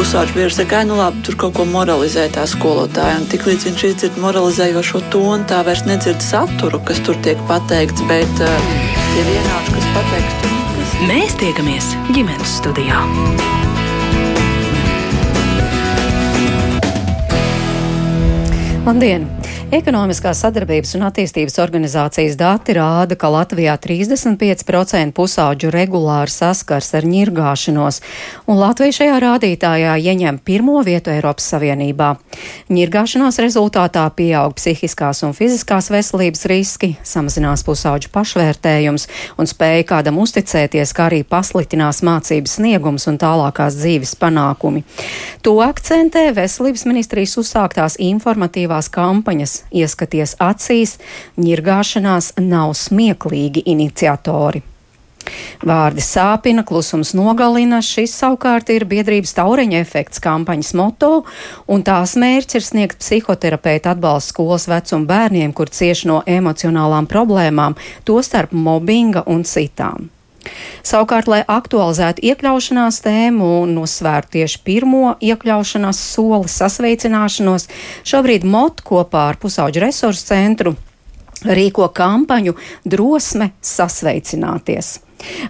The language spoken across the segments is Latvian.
pusauģis bieži saka, nu labi, tur kaut ko moralizē tā skolotāja. Un tik līdz viņš izdzird moralizējošo tonu, tā vairs nedzird saturu, kas tur tiek pateikts, bet uh, tie vienādi, kas pateikts, tur nekas. Mēs tiekamies ģimenes studijā. Labdien! Ekonomiskās sadarbības un attīstības organizācijas dati rāda, ka Latvijā 35% pusauģu regulāri saskars ar ņirgāšanos, un Latvija šajā rādītājā ieņem pirmo vietu Eiropas Savienībā. Ņirgāšanās rezultātā pieaug psihiskās un fiziskās veselības riski, samazinās pusauģu pašvērtējums un spēja kādam uzticēties, kā arī pasliktinās mācības sniegums un tālākās dzīves panākumi. To akcentē Veselības ministrijas uzsāktās informatīvās kampaņas ieskaties acīs, ņirgāšanās nav smieklīgi iniciatori. Vārdi sāpina, klusums nogalina. Šis savukārt ir biedrības taureņa efekts kampaņas moto, un tās mērķis ir sniegt psihoterapeita atbalstu skolas vecuma bērniem, kur cieši no emocionālām problēmām, tostarp mobbinga un citām. Savukārt, lai aktualizētu iekļaušanās tēmu un nosvērtu tieši pirmo iekļaušanās soli sasveicināšanos, šobrīd MOT kopā ar Pusauģu resursu centru rīko kampaņu Drosme sasveicināties.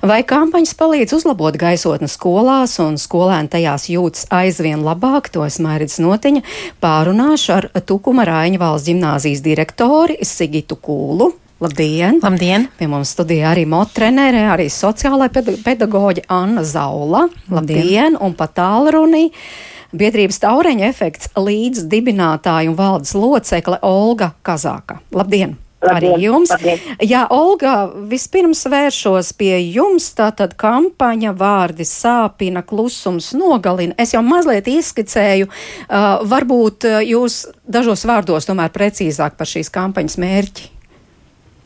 Vai kampaņas palīdz uzlabot gaisotni skolās un skolēni tajās jūtas aizvien labāk, to es mērķis notiņa, pārunāšu ar Tukuma Raiņa valsts ģimnāzijas direktori Sigitu Kūlu. Labdien! Labdien! Pie mums studijā arī motrenere, arī sociālai pedagoģi Anna Zaula. Labdien! Labdien. Un pat tālrunī biedrības taureņa efekts līdz dibinātāja un valdes locekle Olga Kazāka. Labdien! Labdien, arī jums. labdien. Jā, Olga, vispirms vēršos pie jums. Tātad kampaņa vārdi sāpina, klusums nogalina. Es jau mazliet izskicēju, uh, varbūt uh, jūs dažos vārdos tomēr precīzāk par šīs kampaņas mērķi.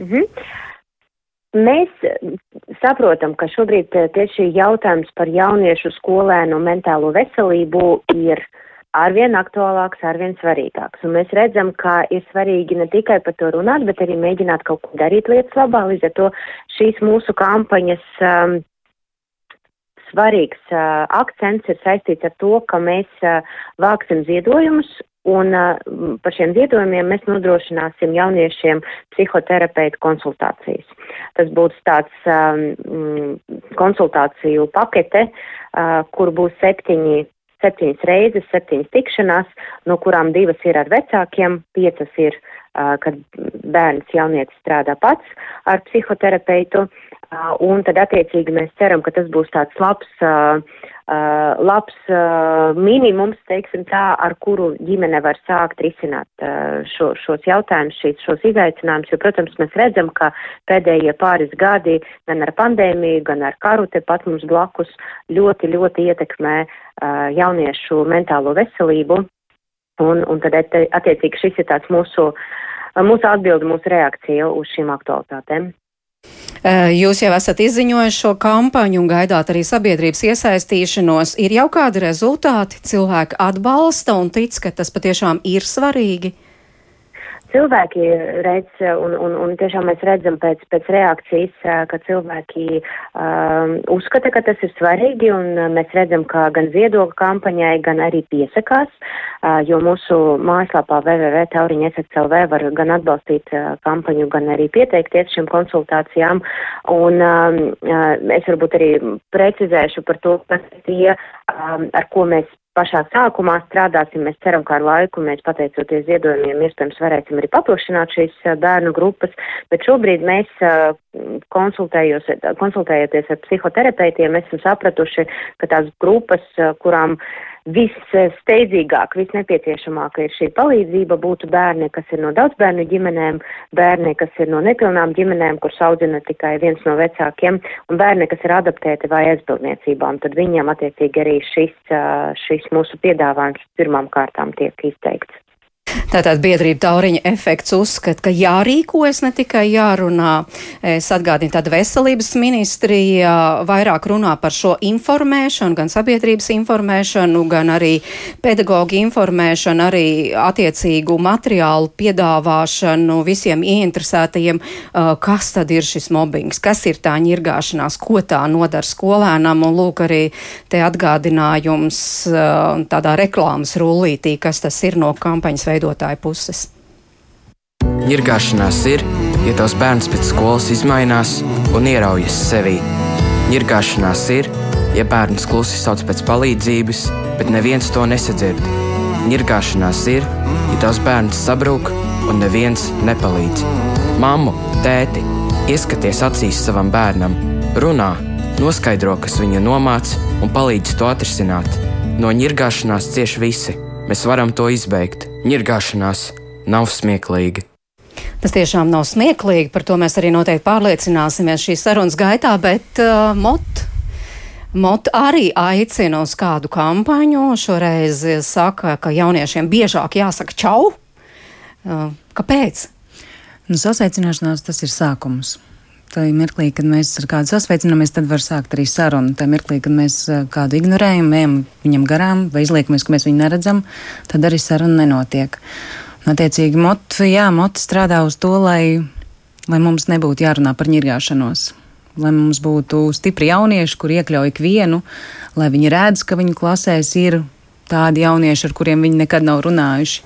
Mhm. Mēs saprotam, ka šobrīd eh, tieši jautājums par jauniešu skolēnu mentālo veselību ir arvien aktuālāks, arvien svarīgāks. Un mēs redzam, ka ir svarīgi ne tikai par to runāt, bet arī mēģināt kaut ko darīt lietas labā. Līdz ar to šīs mūsu kampaņas um, svarīgs uh, akcents ir saistīts ar to, ka mēs uh, vāksim ziedojumus Un par šiem ziedojumiem mēs nodrošināsim jauniešiem psihoterapeitu konsultācijas. Tas būs tāds um, konsultāciju pakete, uh, kur būs septiņi, septiņas reizes, septiņas tikšanās, no kurām divas ir ar vecākiem, piecas ir, uh, kad bērns jaunietis strādā pats ar psihoterapeitu. Un tad attiecīgi mēs ceram, ka tas būs tāds labs uh, labs uh, minimums, teiksim tā, ar kuru ģimene var sākt risināt uh, šo, šos jautājumus, šīs, šos izaicinājumus, jo, protams, mēs redzam, ka pēdējie pāris gadi gan ar pandēmiju, gan ar karu tepat mums blakus ļoti, ļoti ietekmē jauniešu mentālo veselību, un, un tad attiecīgi šis ir tāds mūsu, mūsu atbildi, mūsu reakcija uz šīm aktualitātēm. Jūs jau esat izziņojuši šo kampaņu un gaidāt arī sabiedrības iesaistīšanos. Ir jau kādi rezultāti, cilvēki atbalsta un tic, ka tas patiešām ir svarīgi cilvēki redz, un, un, un tiešām mēs redzam pēc, pēc reakcijas, ka cilvēki um, uzskata, ka tas ir svarīgi, un mēs redzam, ka gan viedokļu kampaņai, gan arī piesakās, uh, jo mūsu mājaslapā www.tauriņa.lv var gan atbalstīt uh, kampaņu, gan arī pieteikties šīm konsultācijām, un um, es varbūt arī precizēšu par to, kas tie, um, ar ko mēs pašā sākumā strādāsim. Mēs ceram, ka ar laiku mēs pateicoties ziedojumiem iespējams varēsim arī paplašināt šīs bērnu grupas, bet šobrīd mēs konsultējoties ar psihoterapeitiem, esam sapratuši, ka tās grupas, kurām vissteidzīgāk, visnepieciešamāk ir šī palīdzība būtu bērni, kas ir no daudzbērnu ģimenēm, bērni, kas ir no nepilnām ģimenēm, kur audzina tikai viens no vecākiem, un bērni, kas ir adaptēti vai aizbildniecībām, tad viņiem attiecīgi arī šis, šis mūsu piedāvājums pirmām kārtām tiek izteikts. Tātad biedrība tauriņa efekts uzskata, ka jārīkojas, ne tikai jārunā. Es atgādinu, tad veselības ministrija vairāk runā par šo informēšanu, gan sabiedrības informēšanu, gan arī pedagoģu informēšanu, arī attiecīgu materiālu piedāvāšanu visiem ieinteresētajiem, kas tad ir šis mobbings, kas ir tā ņirgāšanās, ko tā nodara skolēnam, un lūk arī te atgādinājums tādā reklāmas rullītī, kas tas ir no kampaņas veidotājiem skolotāju puses. Nirgāšanās ir, ja tavs bērns pēc skolas izmainās un ieraujas sevī. Nirgāšanās ir, ja bērns klusi sauc pēc palīdzības, bet neviens to nesadzird. Nirgāšanās ir, ja tavs bērns sabrūk un neviens nepalīdz. Māmu, tēti, ieskaties acīs savam bērnam, runā, noskaidro, kas viņu nomāca un palīdz to atrisināt. No ņirgāšanās cieš visi. Mēs varam to izbeigt. Nirgāšanās nav smieklīga. Tas tiešām nav smieklīgi, par to mēs arī noteikti pārliecināsimies šīs sarunas gaitā, bet uh, mot. Mot arī aicina uz kādu kampaņu. Šoreiz saka, ka jauniešiem biežāk jāsaka čau. Uh, kāpēc? Nu, sasveicināšanās tas ir sākums. Ir mirklī, kad mēs ar kādu sasveicinamies, tad var sākt arī sarunu. Tā mirklī, kad mēs kādu ignorējam, ejam viņam garām vai izliekamies, ka mēs viņu neredzam, tad arī saruna nenotiek. Attiecīgi, mot, jā, mot strādā uz to, lai, lai mums nebūtu jārunā par ņirgāšanos. Lai mums būtu stipri jaunieši, kur iekļauj ikvienu, lai viņi redz, ka viņu klasēs ir tādi jaunieši, ar kuriem viņi nekad nav runājuši.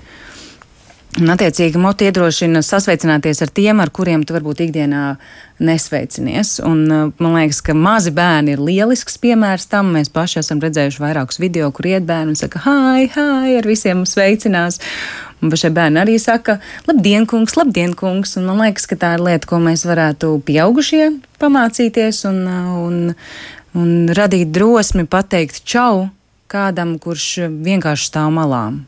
Un, attiecīgi, moti iedrošina sasveicināties ar tiem, ar kuriem tu varbūt ikdienā nesveicinies. Un, uh, man liekas, ka mazi bērni ir lielisks piemērs tam. Mēs paši esam redzējuši vairākus video, kur iet bērni un saka, hai, hai, ar visiem sveicinās. Un šie bērni arī saka, labdien, kungs, labdien, kungs. Un man liekas, ka tā ir lieta, ko mēs varētu pieaugušie pamācīties un, uh, un, un radīt drosmi pateikt čau kādam, kurš vienkārši stāv malām.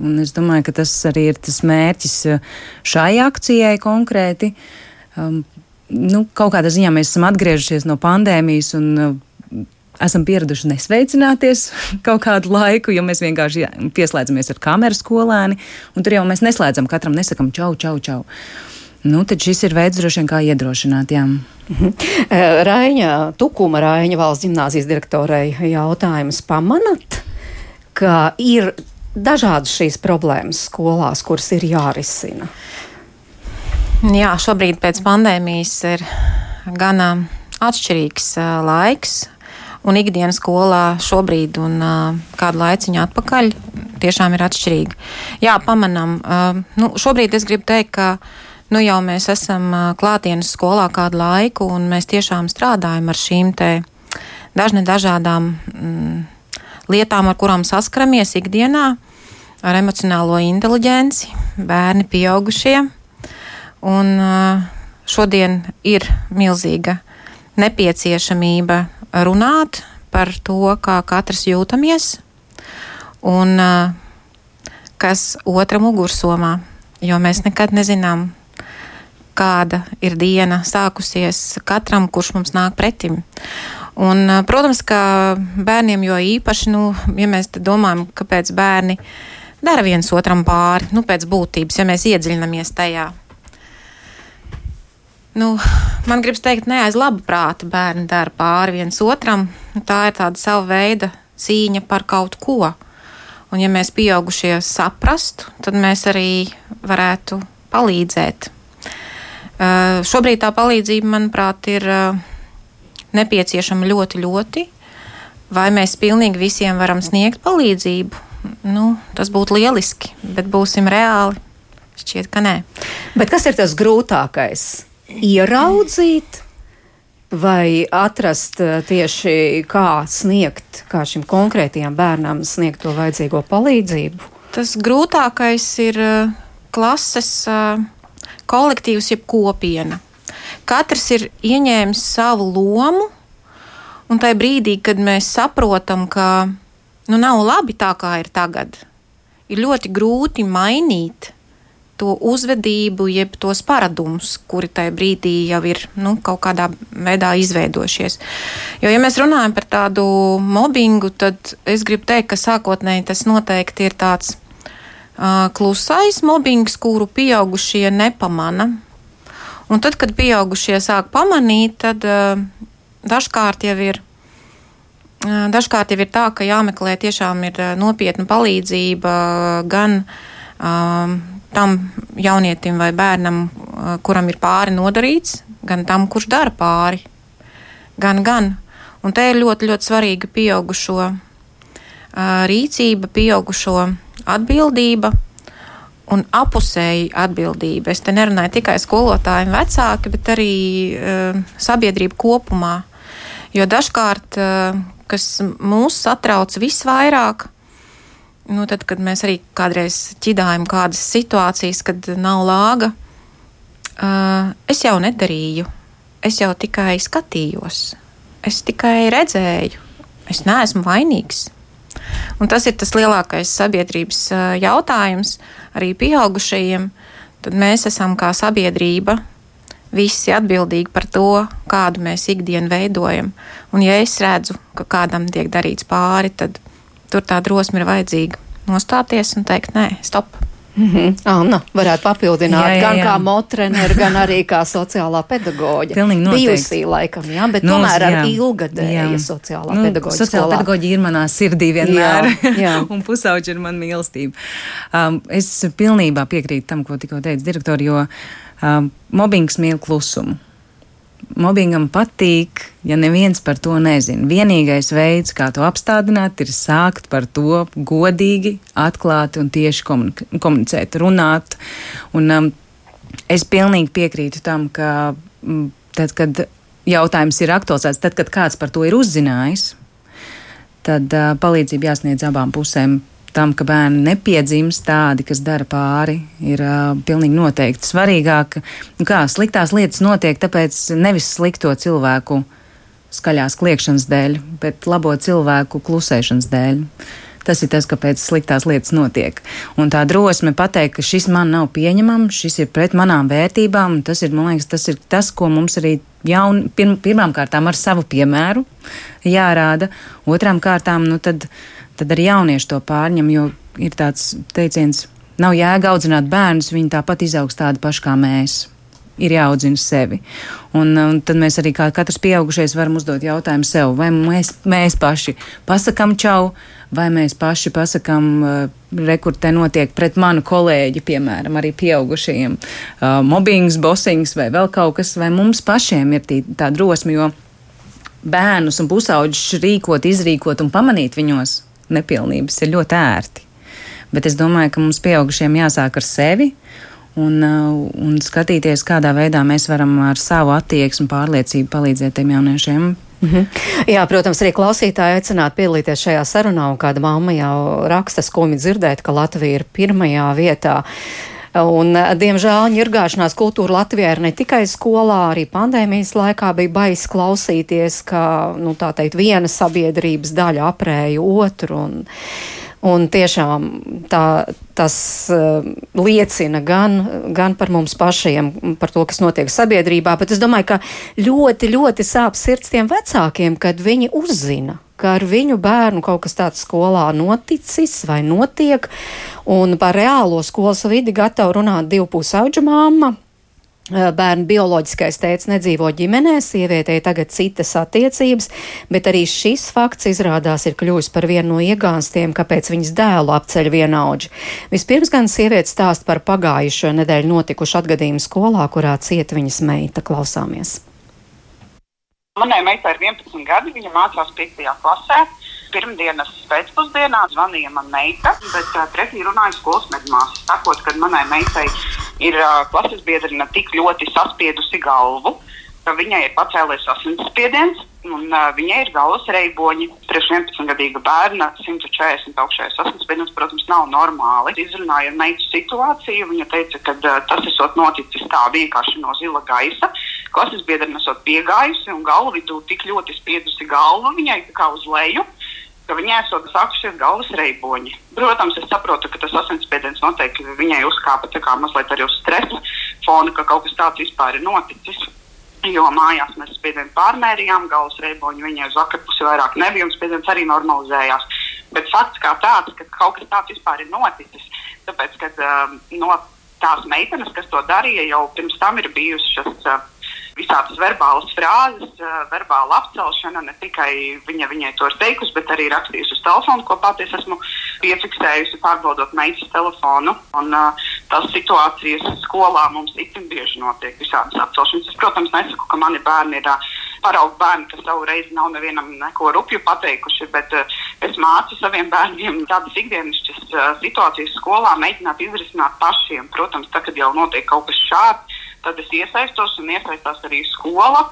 Un es domāju, ka tas arī ir tas mērķis uh, šai akcijai konkrēti. Um, nu, kaut kādā ziņā mēs esam atgriežušies no pandēmijas un uh, esam pieraduši nesveicināties kaut kādu laiku, jo mēs vienkārši pieslēdzamies ar kameru skolēni, un tur jau mēs neslēdzam katram, nesakam čau, čau, čau. Nu, tad šis ir veids, droši vien, kā iedrošināt. Jā. Mhm. Eh, Raiņa, Tukuma Raiņa valsts gimnāzijas direktorei jautājums pamanat, ka ir dažādas šīs problēmas skolās, kuras ir jārisina? Jā, šobrīd pēc pandēmijas ir gana atšķirīgs laiks. Un ikdienas skolā šobrīd un uh, kādu laiciņu atpakaļ tiešām ir atšķirīga. Jā, pamanām. Uh, nu, šobrīd es gribu teikt, ka nu, jau mēs esam uh, klātienes skolā kādu laiku, un mēs tiešām strādājam ar šīm te dažne dažādām mm, lietām, ar kurām saskaramies ikdienā, ar emocionālo inteligenci, bērni, pieaugušie. Un šodien ir milzīga nepieciešamība runāt par to, kā katrs jūtamies un kas otram ugursomā, jo mēs nekad nezinām, kāda ir diena sākusies katram, kurš mums nāk pretim. Un, protams, ka bērniem jo īpaši, nu, ja mēs domājam, kāpēc bērni dara viens otram pāri, nu, pēc būtības, ja mēs iedziļinamies tajā. Nu, man gribas teikt, ne aiz laba prāta bērni dara pāri viens otram. Tā ir tāda sava veida cīņa par kaut ko. Un, ja mēs pieaugušie saprastu, tad mēs arī varētu palīdzēt. Uh, šobrīd tā palīdzība, manuprāt, ir uh, nepieciešama ļoti, ļoti. Vai mēs pilnīgi visiem varam sniegt palīdzību? Nu, tas būtu lieliski, bet būsim reāli. Šķiet, ka nē. Bet kas ir tas grūtākais? Ieraudzīt vai atrast eh, tieši kā sniegt, kā šim konkrētajam bērnam sniegt to vajadzīgo palīdzību? Tas grūtākais ir eh, klases eh, kolektīvs jeb kopiena katrs ir ieņēmis savu lomu, un tajā brīdī, kad mēs saprotam, ka nu, nav labi tā, kā ir tagad, ir ļoti grūti mainīt to uzvedību, jeb tos paradumus, kuri tajā brīdī jau ir nu, kaut kādā veidā izveidojušies. Jo, ja mēs runājam par tādu mobbingu, tad es gribu teikt, ka sākotnēji tas noteikti ir tāds klusais mobbings, kuru pieaugušie nepamana. Un tad, kad pieaugušie sāk pamanīt, tad dažkārt jau ir. Dažkārt jau ir tā, ka jāmeklē tiešām ir nopietna palīdzība gan um, tam jaunietim vai bērnam, kuram ir pāri nodarīts, gan tam, kurš dara pāri. Gan, gan. Un te ir ļoti, ļoti svarīga pieaugušo uh, rīcība, pieaugušo atbildība un apusēji atbildība. Es te nerunāju tikai skolotāji un vecāki, bet arī uh, sabiedrība kopumā. Jo dažkārt, uh, kas mūs satrauc visvairāk, nu, tad, kad mēs arī kādreiz ķidājam kādas situācijas, kad nav lāga, uh, es jau nedarīju, es jau tikai skatījos es tikai redzēju, es neesmu vainīgs. Un tas ir tas lielākais sabiedrības jautājums arī pieaugušajiem. Tad mēs esam kā sabiedrība visi atbildīgi par to, kādu mēs ikdienu veidojam. Un ja es redzu, ka kādam tiek darīts pāri, tad tur tā drosme ir vajadzīga nostāties un teikt, nē, stop. Mm -hmm. Anna varētu papildināt jā, jā, jā. gan kā motreneri, gan arī kā sociālā pedagoģa. Pilnīgi noteikti. Bijusī laikam, jā, bet nu, tomēr ar ilgadēja sociālā nu, pedagoģa. Sociālā pedagoģa ir manā sirdī vienmēr, jā, jā. un pusauģi ir man mīlestība. Um, es pilnībā piekrītu tam, ko tikko teica direktori, jo um, mobbings mīl klusumu mobbingam patīk, ja neviens par to nezina. Vienīgais veids, kā to apstādināt, ir sākt par to godīgi, atklāti un tieši komunicēt, runāt. Un, um, es pilnīgi piekrītu tam, ka mm, tad, kad jautājums ir aktualizēts, tad, kad kāds par to ir uzzinājis, tad uh, palīdzība jāsniedz abām pusēm tam, ka bērni nepiedzimst tādi, kas dara pāri, ir uh, pilnīgi noteikti svarīgāk. Nu kā sliktās lietas notiek, tāpēc nevis slikto cilvēku skaļās kliekšanas dēļ, bet labo cilvēku klusēšanas dēļ. Tas ir tas, kāpēc sliktās lietas notiek. Un tā drosme pateikt, ka šis man nav pieņemams, šis ir pret manām vērtībām, tas ir, man liekas, tas ir tas, ko mums arī jaun, pirm, pirmām kārtām ar savu piemēru jārāda. Otrām kārtām, nu tad. Tad arī jaunieši to pārņem, jo ir tāds teiciens, nav jēga audzināt bērnus, viņi tāpat izaugs tādi paši kā mēs. Ir jāaudzina sevi. Un, un tad mēs arī kā katrs pieaugušais varam uzdot jautājumu sev, vai mēs, mēs paši pasakam čau, vai mēs paši pasakam, uh, rekur te notiek pret manu kolēģi, piemēram, arī pieaugušajiem, uh, mobbings, bosings vai vēl kaut kas, vai mums pašiem ir tī, tā drosme, jo bērnus un pusauģus rīkot, izrīkot un pamanīt viņos nepilnības ir ļoti ērti. Bet es domāju, ka mums pieaugušiem jāsāk ar sevi. Un, uh, un skatīties, kādā veidā mēs varam ar savu attieksmi, pārliecību palīdzēt tiem jauniešiem Mm -hmm. Jā, protams, arī klausītāji aicinātu piedalīties šajā sarunā, un kāda mamma jau raksta skumji dzirdēt, ka Latvija ir pirmajā vietā. Un, diemžēl ņirgāšanās kultūra Latvijā ir ne tikai skolā, arī pandēmijas laikā bija bais klausīties, ka, nu, teikt, viena sabiedrības daļa aprēja otru. Un, Un tiešām tā, tas uh, liecina gan, gan par mums pašiem, par to, kas notiek sabiedrībā, bet es domāju, ka ļoti, ļoti sāp sirds tiem vecākiem, kad viņi uzzina, ka ar viņu bērnu kaut kas tāds skolā noticis vai notiek, un par reālo skolas vidi gatava runāt divu pusauģu māma bērnu bioloģiskais tēvs nedzīvo ģimenē, sievietei tagad citas attiecības, bet arī šis fakts izrādās ir kļuvis par vienu no iegānstiem, kāpēc viņas dēlu apceļ vienaudži. Vispirms gan sieviete stāst par pagājušo nedēļu notikušu atgadījumu skolā, kurā cieta viņas meita. Klausāmies! Manai meitai ir 11 gadi, viņa mācās 5. klasē. Pirmdienas pēcpusdienā zvanīja man meita, bet uh, pretī runāja skolas medmāsa, sakot, ka manai meitai ir uh, klases biedrina tik ļoti saspiedusi galvu, ka viņai ir pacēlies asinsspiediens. Un, uh, viņai ir galvas reiboņi. Priekš 11-gadīga bērna 140 augšējais asinsspiediens, protams, nav normāli. Izrunājot meitu situāciju, viņa teica, ka uh, tas ir noticis tā vienkārši no zila gaisa. Klases biedrina esot piegājusi un galva vidū tik ļoti spiedusi galvu viņai kā uz leju ka viņai esot sākušies galvas reiboņi. Protams, es saprotu, ka tas asinsspiediens noteikti viņai uzkāpa kā, mazliet arī uz stresa fona, ka kaut kas tāds vispār ir noticis. Jo mājās mēs spiedienu pārmērījām, galvas reiboņi viņai uz akarpusi vairāk nebija, un spiediens arī normalizējās. Bet fakts kā tāds, ka kaut kas tāds vispār ir noticis, tāpēc, ka uh, no tās meitenes, kas to darīja, jau pirms tam ir bijušas. Uh, visādas verbālas frāzes, verbāla apcelšana. Ne tikai viņa viņai to ir teikusi, bet arī rakstījusi uz telefonu, ko pati es esmu piefiksējusi, pārbaudot meitas telefonu. Un, uh, tās situācijas skolā mums itin bieži notiek visādas apcelšanas. Es, protams, nesaku, ka mani bērni ir uh, paraugu bērni, kas savu reizi nav nevienam neko rupju pateikuši, bet uh, es mācu saviem bērniem tādas ikdienišķas uh, situācijas skolā mēģināt izrisināt pašiem. Protams, tad, kad jau notiek kaut kas šāds tad es iesaistos un iesaistās arī skola.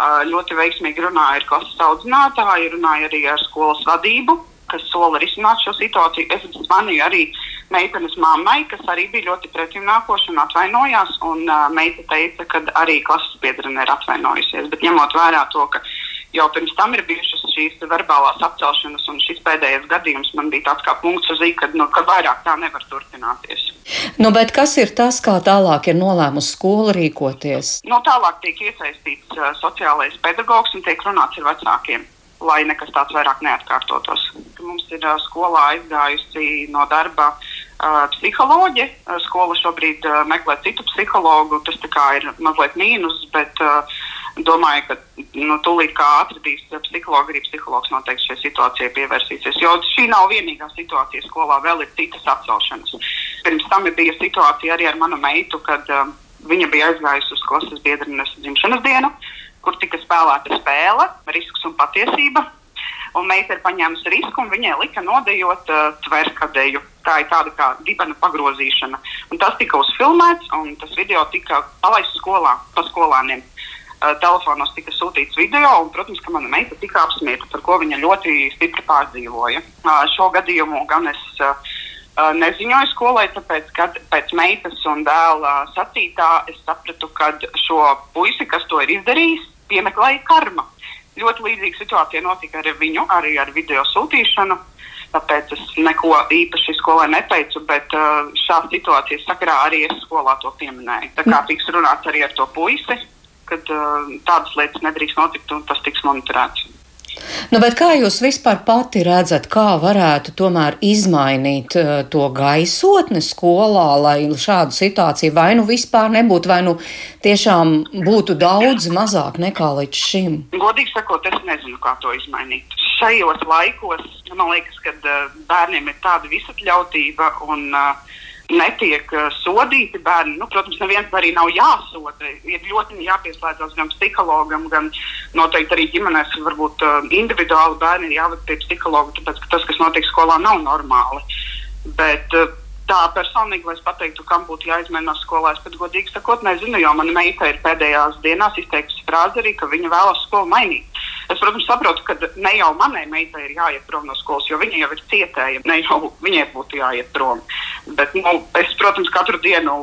Ļoti veiksmīgi runāja ar klases audzinātāju, runāja arī ar skolas vadību, kas sola risināt šo situāciju. Es zvanīju arī meitenes mammai, kas arī bija ļoti pretimnākoša un atvainojās. Un, uh, meita teica, ka arī klases biedrene ir atvainojusies. Bet ņemot vērā to, ka jau pirms tam ir bijušas šīs verbālās apcelšanas, un šis pēdējais gadījums man bija tāds kā punkts uz īka, nu, ka vairāk tā nevar turpināties. Nu, kas ir tas, kā tālāk ir nolēmusi skola rīkoties? Nu, tālāk tiek iesaistīts uh, sociālais pedagogs un tiek runāts ar vecākiem. Lai nekas tāds vairāk neatkārtotos. Mums ir uh, skolā aizgājusi no darba uh, psiholoģe. Uh, skola šobrīd uh, meklē citu psihologu. Tas ir mazliet mīnus, bet uh, domāju, ka nu, tūlīt kā atradīs psihologu, arī psihologs noteikti šai situācijai pievērsīsies. Jo šī nav vienīgā situācija skolā, vēl ir citas atcelšanas. Pirms tam bija situācija arī ar manu meitu, kad um, viņa bija aizgājusi uz klases biedrines dzimšanas dienu, kur tika spēlēta spēle, risks un patiesība. Un meita ir paņēmusi risku, un viņai lika nodejot uh, tverkadeju. Tā ir tāda kā dibena pagrozīšana. Un tas tika uzfilmēts, un tas video tika palaists skolā, pa skolāniem. Uh, telefonos tika sūtīts video, un, protams, ka mana meita tika apspiesta, par ko viņa ļoti stipri pārdzīvoja. Uh, šo gadījumu gan es uh, neziņoju skolai, tāpēc, kad pēc meitas un dēla sacītā es sapratu, ka šo puisi, kas to ir izdarījis, piemeklēja karma. Ļoti līdzīga situācija notika ar viņu, arī ar video sūtīšanu. Tāpēc es neko īpaši skolai neteicu, bet šā situācijas sakarā arī es skolā to pieminēju. Tā kā tiks runāts arī ar to puisi, kad uh, tādas lietas nedrīkst notikt un tas tiks monitorēts. Nu, kā jūs vispār pati redzat, kā varētu tomēr izmainīt uh, to gaisotni skolā, lai šādu situāciju vai nu vispār nebūtu, vai nu tiešām būtu daudz mazāk nekā līdz šim? Godīgi sakot, es nezinu, kā to izmainīt. Šajos laikos man liekas, ka uh, bērniem ir tāda visatļautība un uh, netiek uh, sodīti bērni. Nu, protams, neviens arī nav jāsoda. Ir ļoti jāpieslēdzas gan psihologam, gan noteikti arī ģimenēs. Varbūt uh, individuāli bērni ir jāved pie psihologa, tāpēc ka tas, kas notiek skolā, nav normāli. Bet, uh, Tā personīgi, lai es pateiktu, kam būtu jāizmainās skolā, es pat godīgi sakot, nezinu, jo mana meita ir pēdējās dienās izteikusi frāzi arī, ka viņa vēlas skolu mainīt. Es, protams, saprotu, ka ne jau manai meitai ir jāiet prom no skolas, jo viņa jau ir cietēja. Ne jau viņai būtu jāiet prom. Bet, nu, es, protams, katru dienu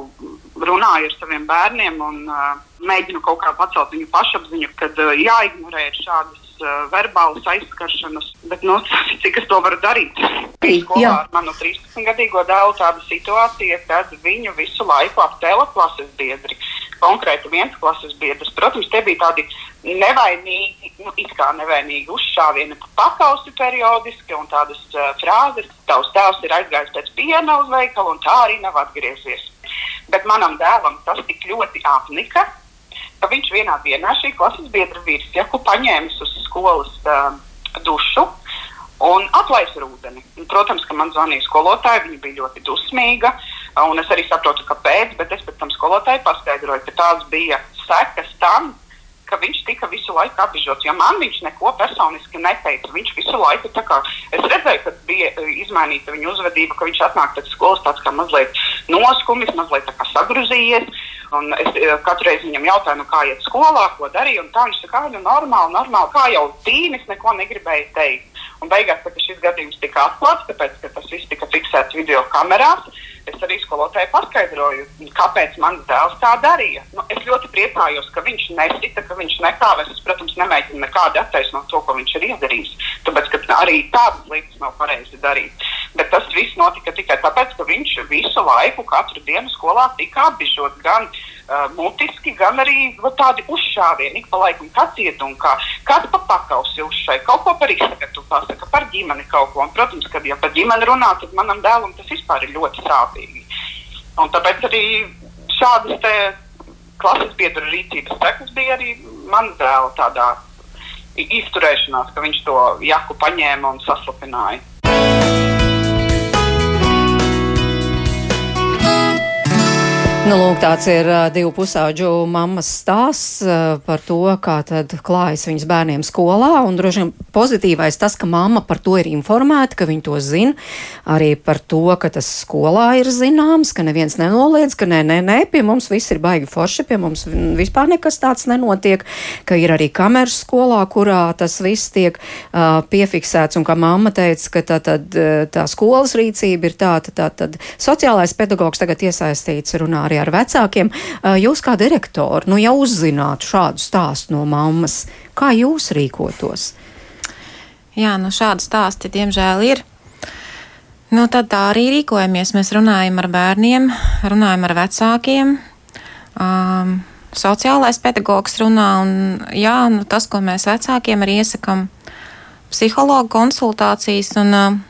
runāju ar saviem bērniem un uh, mēģinu kaut kā pacelt viņu pašapziņu, kad uh, jāignorē šādas uh, verbālas aizskaršanas. Bet, nu, cik es to varu darīt? Skolā ar manu 13-gadīgo dēlu tāda situācija, kad viņu visu laiku aptēla klases biedri. Konkrēti viens klases biedrs. Protams, te bija tādi nevainīgi, nu, it kā nevainīgi uzšāvieni pa pakausi periodiski un tādas uh, frāzes, tavs tēvs ir aizgājis pēc piena uz veikalu un tā arī nav atgriezies. Bet manam dēlam tas tik ļoti apnika, ka viņš vienā dienā šī klases biedra vīrs Jaku paņēmis uz skolas uh, dušu un atlaiž ūdeni. Un, protams, ka man zvanīja skolotāja, viņa bija ļoti dusmīga, un es arī saprotu, kāpēc, bet es pēc tam skolotāji paskaidroju, ka tās bija sekas tam, ka viņš tika visu laiku apbežots. Ja man viņš neko personiski neteica, viņš visu laiku tā kā es redzēju, ka bija e, izmainīta viņa uzvedība, ka viņš atnāk pēc skolas tāds kā mazliet noskumis, mazliet sagrūzījies. Un es e, katru reizi viņam jautāju, nu, kā iet skolā, ko darīja. Tā viņš saka, ka nu, normāli, normāli, kā jau tīnis neko negribēja teikt. Un beigās, šis gadījums tika atklāts, tāpēc, ka tas viss tika fiksēts video kamerās, es arī skolotājai paskaidroju, kāpēc mans dēls tā darīja. Nu, es ļoti priecājos, ka viņš nesita, ka viņš nekāvēs. Es, protams, nemēģinu nekādu attaisnot to, ko viņš ir izdarījis. Tāpēc, ka arī tādas lietas nav pareizi darīt. Bet tas viss notika tikai tāpēc, ka viņš visu laiku, katru dienu skolā tika apbižots gan uh, mutiski, gan arī va, tādi uzšāvieni. Ik pa laikam, kas iet un kā, kas pa pakausi uzšai, kaut ko par izskatu pasaka, par ģimeni kaut ko. Un, protams, kad ja par ģimeni runā, tad manam dēlam tas vispār ir ļoti sāpīgi. Un tāpēc arī šādas klases biedru rīcības sekas bija arī man dēla tādā izturēšanās, ka viņš to jaku paņēma un saslapināja. Nu, lūk, tāds ir uh, divu pusauģu mammas stāsts uh, par to, kā tad klājas viņas bērniem skolā. Un droši vien pozitīvais tas, ka mamma par to ir informēta, ka viņa to zina. Arī par to, ka tas skolā ir zināms, ka neviens nenoliedz, ka nē, nē, nē, pie mums viss ir baigi forši, pie mums vispār nekas tāds nenotiek, ka ir arī kameras skolā, kurā tas viss tiek uh, piefiksēts. Un kā mamma teica, ka tā, tad, tā skolas rīcība ir tāda, tā, tad sociālais pedagogs tagad iesaistīts runā arī ar vecākiem. Jūs kā direktori, nu, ja uzzinātu šādu stāstu no mammas, kā jūs rīkotos? Jā, nu šādi stāsti diemžēl ir. Nu, tad tā arī rīkojamies. Mēs runājam ar bērniem, runājam ar vecākiem. Um, sociālais pedagogs runā, un jā, nu, tas, ko mēs vecākiem arī iesakām, psihologu konsultācijas. Un, uh, Eh,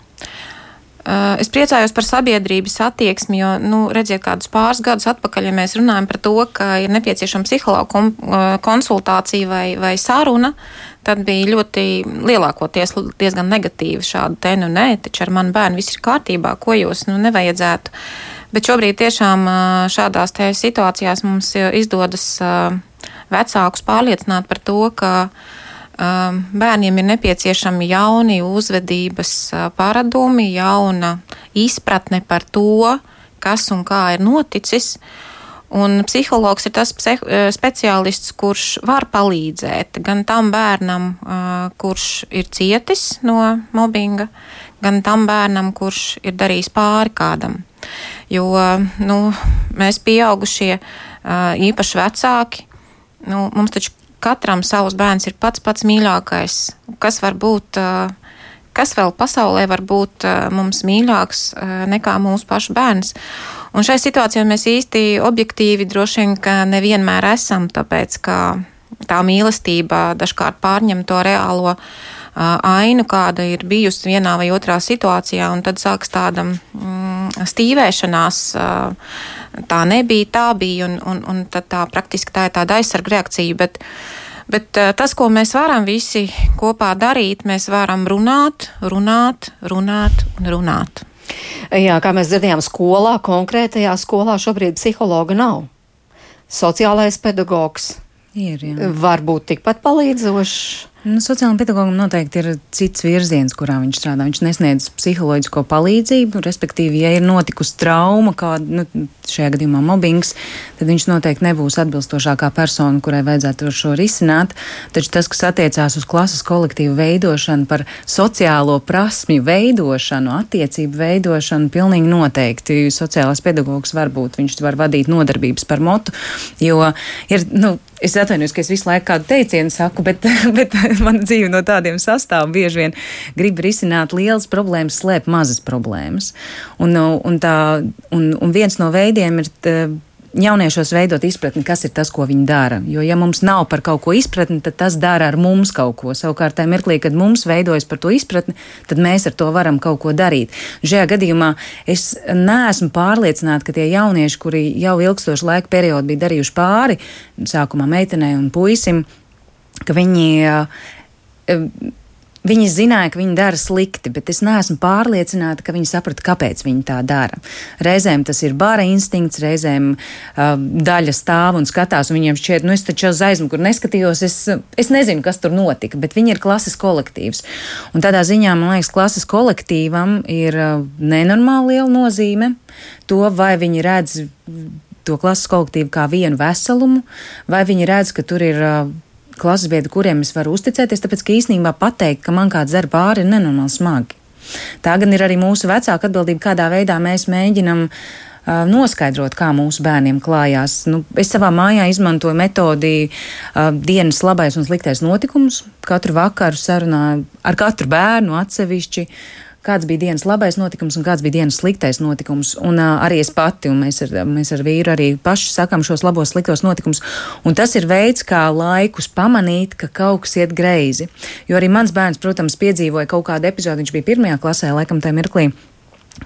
es priecājos par sabiedrības attieksmi, jo, nu, redziet, kādus pāris gadus atpakaļ, ja mēs runājam par to, ka ir nepieciešama psihologa eh, konsultācija vai, vai saruna, tad bija ļoti lielākoties diezgan negatīva šāda te, nu, nē, taču ar manu bērnu viss ir kārtībā, ko jūs, nu, nevajadzētu. Bet šobrīd tiešām eh, šādās situācijās mums izdodas vecākus pārliecināt par to, ka Um, bērniem ir nepieciešami jauni uzvedības uh, paradumi, jauna izpratne par to, kas un kā ir noticis. Un psihologs ir tas uh, speciālists, kurš var palīdzēt gan tam bērnam, uh, kurš ir cietis no mobbinga, gan tam bērnam, kurš ir darījis pāri kādam. Jo nu, mēs, pieaugušie, īpaši vecāki, nu, mums taču katram savs bērns ir pats pats mīļākais. Kas var būt, kas vēl pasaulē var būt mums mīļāks nekā mūsu pašu bērns? Un šai situācijā mēs īsti objektīvi droši vien nevienmēr esam, tāpēc ka tā mīlestība dažkārt pārņem to reālo ainu, kāda ir bijusi vienā vai otrā situācijā, un tad sāks tāda mm, stīvēšanās. Tā nebija, tā bija, un, un, un tad tā praktiski tā ir tāda aizsarga reakcija. Bet, Bet tas, ko mēs varam visi kopā darīt, mēs varam runāt, runāt, runāt un runāt. Jā, kā mēs dzirdējām, skolā, konkrētajā skolā šobrīd psihologa nav. Sociālais pedagogs ir, jā. var būt tikpat palīdzošs. Nu, Sociālajam pedagogam noteikti ir cits virziens, kurā viņš strādā. Viņš nesniedz psiholoģisko palīdzību, respektīvi, ja ir notikusi trauma, kāda nu, šajā gadījumā mobbings, tad viņš noteikti nebūs atbilstošākā persona, kurai vajadzētu šo risināt. Taču tas, kas attiecās uz klases kolektīvu veidošanu, par sociālo prasmju veidošanu, attiecību veidošanu, pilnīgi noteikti sociālais pedagogs var būt. Viņš var vadīt nodarbības par motu, jo ir, nu, Es atvainojos, ka es visu laiku kādu teicienu saku, bet, bet mana dzīve no tādiem sastāv. Bieži vien grib risināt lielas problēmas, slēpt mazas problēmas. Un, un, tā, un, un viens no veidiem ir. Tā, jauniešos veidot izpratni, kas ir tas, ko viņi dara. Jo, ja mums nav par kaut ko izpratni, tad tas dara ar mums kaut ko. Savukārt, tajā mirklī, kad mums veidojas par to izpratni, tad mēs ar to varam kaut ko darīt. Šajā gadījumā es neesmu pārliecināta, ka tie jaunieši, kuri jau ilgstošu laika periodu bija darījuši pāri, sākumā meitenei un puisim, ka viņi Viņi zināja, ka viņi dara slikti, bet es neesmu pārliecināta, ka viņi saprata, kāpēc viņi tā dara. Reizēm tas ir bara instinkts, reizēm uh, daļa stāv un skatās, un viņiem šķiet, nu es taču uz aizmuguri neskatījos, es, es nezinu, kas tur notika, bet viņi ir klases kolektīvs. Un tādā ziņā, man liekas, klases kolektīvam ir uh, nenormāli liela nozīme to, vai viņi redz to klases kolektīvu kā vienu veselumu, vai viņi redz, ka tur ir uh, klases biedri, kuriem es varu uzticēties, tāpēc ka īsnībā pateikt, ka man kāds dzer pāri, ir nenormāli smagi. Tā gan ir arī mūsu vecāka atbildība, kādā veidā mēs mēģinam uh, noskaidrot, kā mūsu bērniem klājās. Nu, es savā mājā izmantoju metodi uh, dienas labais un sliktais notikums. Katru vakaru sarunāju ar katru bērnu atsevišķi, kāds bija dienas labais notikums un kāds bija dienas sliktais notikums. Un uh, arī es pati, un mēs ar, mēs ar vīru arī paši sakam šos labos, sliktos notikumus. Un tas ir veids, kā laikus pamanīt, ka kaut kas iet greizi. Jo arī mans bērns, protams, piedzīvoja kaut kādu epizodi, viņš bija pirmajā klasē, laikam tajā mirklī,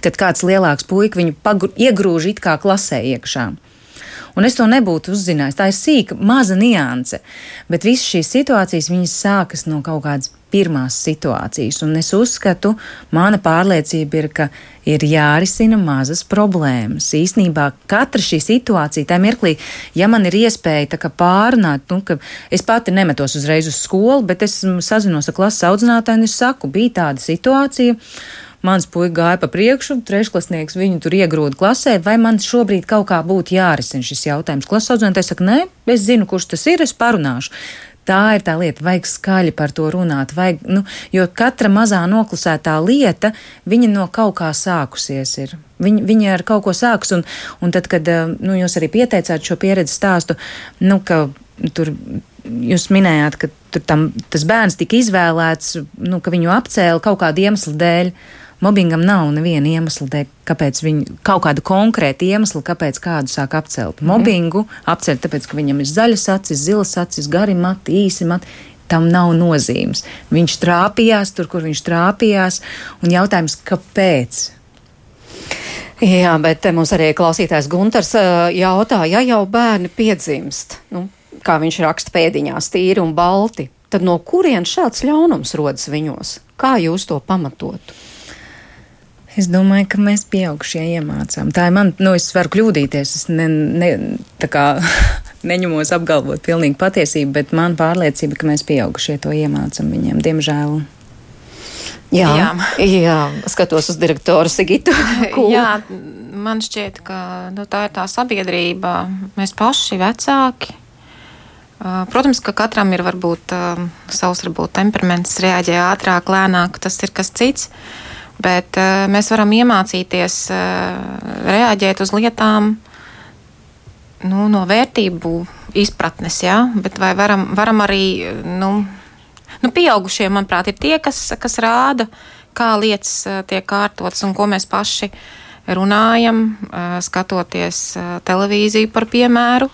kad kāds lielāks puika viņu pagru, iegrūž it kā klasē iekšā. Un es to nebūtu uzzinājis. Tā ir sīka, maza nianse. Bet visas šīs situācijas sākas no kaut kādas pirmās situācijas. Un es uzskatu, mana pārliecība ir, ka ir jārisina mazas problēmas. Īsnībā katra šī situācija, tā mirklī, ja man ir iespēja pārunāt, nu, ka es pati nemetos uzreiz uz skolu, bet es sazinos ar klases audzinātāju un es saku, bija tāda situācija. Mans puika gāja pa priekšu, trešklasnieks viņu tur iegrūda klasē, vai man šobrīd kaut kā būtu jārisina šis jautājums. Klases audzinātājs saka, nē, es zinu, kurš tas ir, es parunāšu. Tā ir tā lieta, vajag skaļi par to runāt, vajag, nu, jo katra mazā noklusētā lieta, viņa no kaut kā sākusies ir. Viņa, viņa ar kaut ko sākus, un, un tad, kad eh, nu, jūs arī pieteicāt šo pieredzi stāstu, nu, ka tur jūs minējāt, ka tam, tas bērns tika izvēlēts, nu, ka viņu apcēla kaut kādu iemeslu dēļ. Mobbingam nav neviena iemesla, dēļ, kāpēc viņi kaut kāda konkrēta iemesla, kāpēc kādu sāk apcelt. Mhm. Mobbingu apceļ tāpēc, ka viņam ir zaļas acis, zilas acis, gari mati, īsi mati. Tam nav nozīmes. Viņš trāpījās tur, kur viņš trāpījās, un jautājums, kāpēc? Jā, bet mums arī klausītājs Gunters jautā, ja jau bērni piedzimst, nu, kā viņš raksta pēdiņās, tīri un balti, tad no kurien šāds ļaunums rodas viņos? Kā jūs to pamatotu? Es domāju, ka mēs pieaugušie iemācām. Tā ir man, nu, es varu kļūdīties. Es ne, ne, kā, neņemos apgalvot pilnīgi patiesību, bet man pārliecība, ka mēs pieaugušie to iemācām viņiem, diemžēl. Jā, jā. jā, skatos uz direktoru Sigitu. jā, man šķiet, ka nu, tā ir tā sabiedrība, mēs paši vecāki. Protams, ka katram ir varbūt savs varbūt, temperaments, reaģē ātrāk, lēnāk, tas ir kas cits. Uh, bet uh, mēs varam iemācīties uh, reaģēt uz lietām nu, no vērtību izpratnes, ja? bet vai varam, varam arī, nu, nu, pieaugušie, manuprāt, ir tie, kas, kas rāda, kā lietas uh, tiek kārtotas un ko mēs paši runājam, skatoties televīziju par piemēru,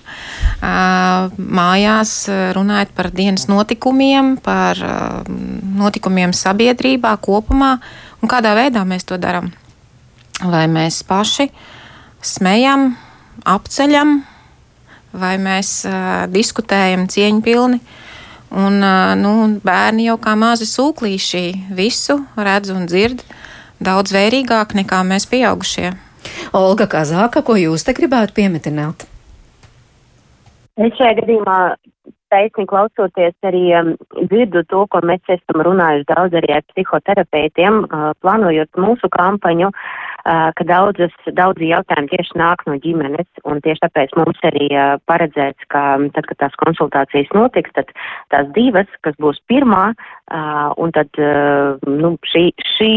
mājās runājot par dienas notikumiem, par notikumiem sabiedrībā kopumā un kādā veidā mēs to darām. Vai mēs paši smējam, apceļam, vai mēs uh, diskutējam cieņpilni. Un, uh, nu, bērni jau kā mazi sūklīši visu redz un dzird daudz vērīgāk nekā mēs pieaugušie. Olga Kazāka, ko jūs te gribētu piemetināt? Es šajā gadījumā taisni klausoties arī um, dzirdu to, ko mēs esam runājuši daudz arī ar psihoterapeitiem, uh, plānojot mūsu kampaņu, uh, ka daudzas, daudzi jautājumi tieši nāk no ģimenes, un tieši tāpēc mums arī uh, paredzēts, ka um, tad, kad tās konsultācijas notiks, tad tās divas, kas būs pirmā, uh, un tad uh, nu, šī, šī,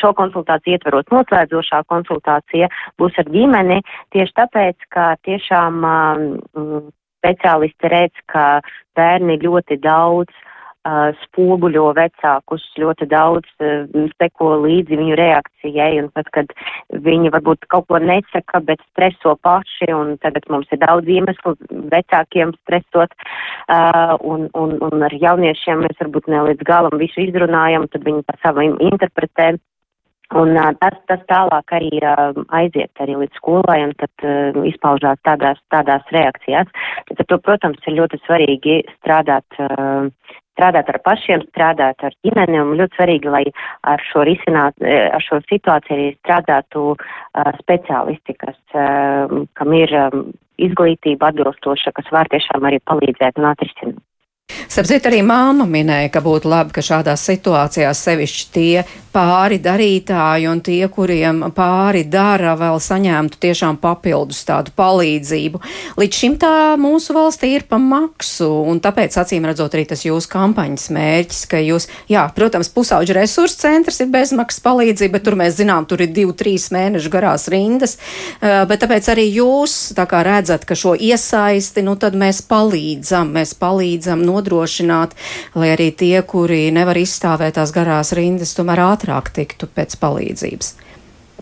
šo konsultāciju ietverot noslēdzošā konsultācija būs ar ģimeni, tieši tāpēc, ka tiešām uh, speciālisti redz, ka bērni ļoti daudz uh, spoguļo vecākus, ļoti daudz uh, seko līdzi viņu reakcijai, un pat, kad viņi varbūt kaut ko nesaka, bet streso paši, un tagad mums ir daudz iemeslu vecākiem stresot, uh, un, un, un ar jauniešiem mēs varbūt ne līdz galam visu izrunājam, tad viņi tā savu interpretē. Un uh, tas, tas tālāk arī uh, aiziet arī līdz skolai un tad uh, izpaužās tādās, tādās reakcijās. Tad, to, protams, ir ļoti svarīgi strādāt, uh, strādāt ar pašiem, strādāt ar ģimeni un ļoti svarīgi, lai ar šo risināt, ar šo situāciju arī strādātu uh, speciālisti, kas, uh, kam ir um, izglītība atbilstoša, kas var tiešām arī palīdzēt un atrisināt. Sapzīt, arī māma minēja, ka būtu labi, ka šādās situācijās sevišķi tie pāri darītāji un tie, kuriem pāri dara, vēl saņemtu tiešām papildus tādu palīdzību. Līdz šim tā mūsu valstī ir pa maksu, un tāpēc acīm redzot arī tas jūsu kampaņas mērķis, ka jūs, jā, protams, pusauģu resursu centrs ir bezmaksas palīdzība, bet tur mēs zinām, tur ir divu, trīs mēnešu garās rindas, bet tāpēc arī jūs tā kā redzat, ka šo iesaisti, nu tad mēs palīdzam, mēs palīdzam, nu nodrošināt, lai arī tie, kuri nevar izstāvēt tās garās rindas, tomēr ātrāk tiktu pēc palīdzības?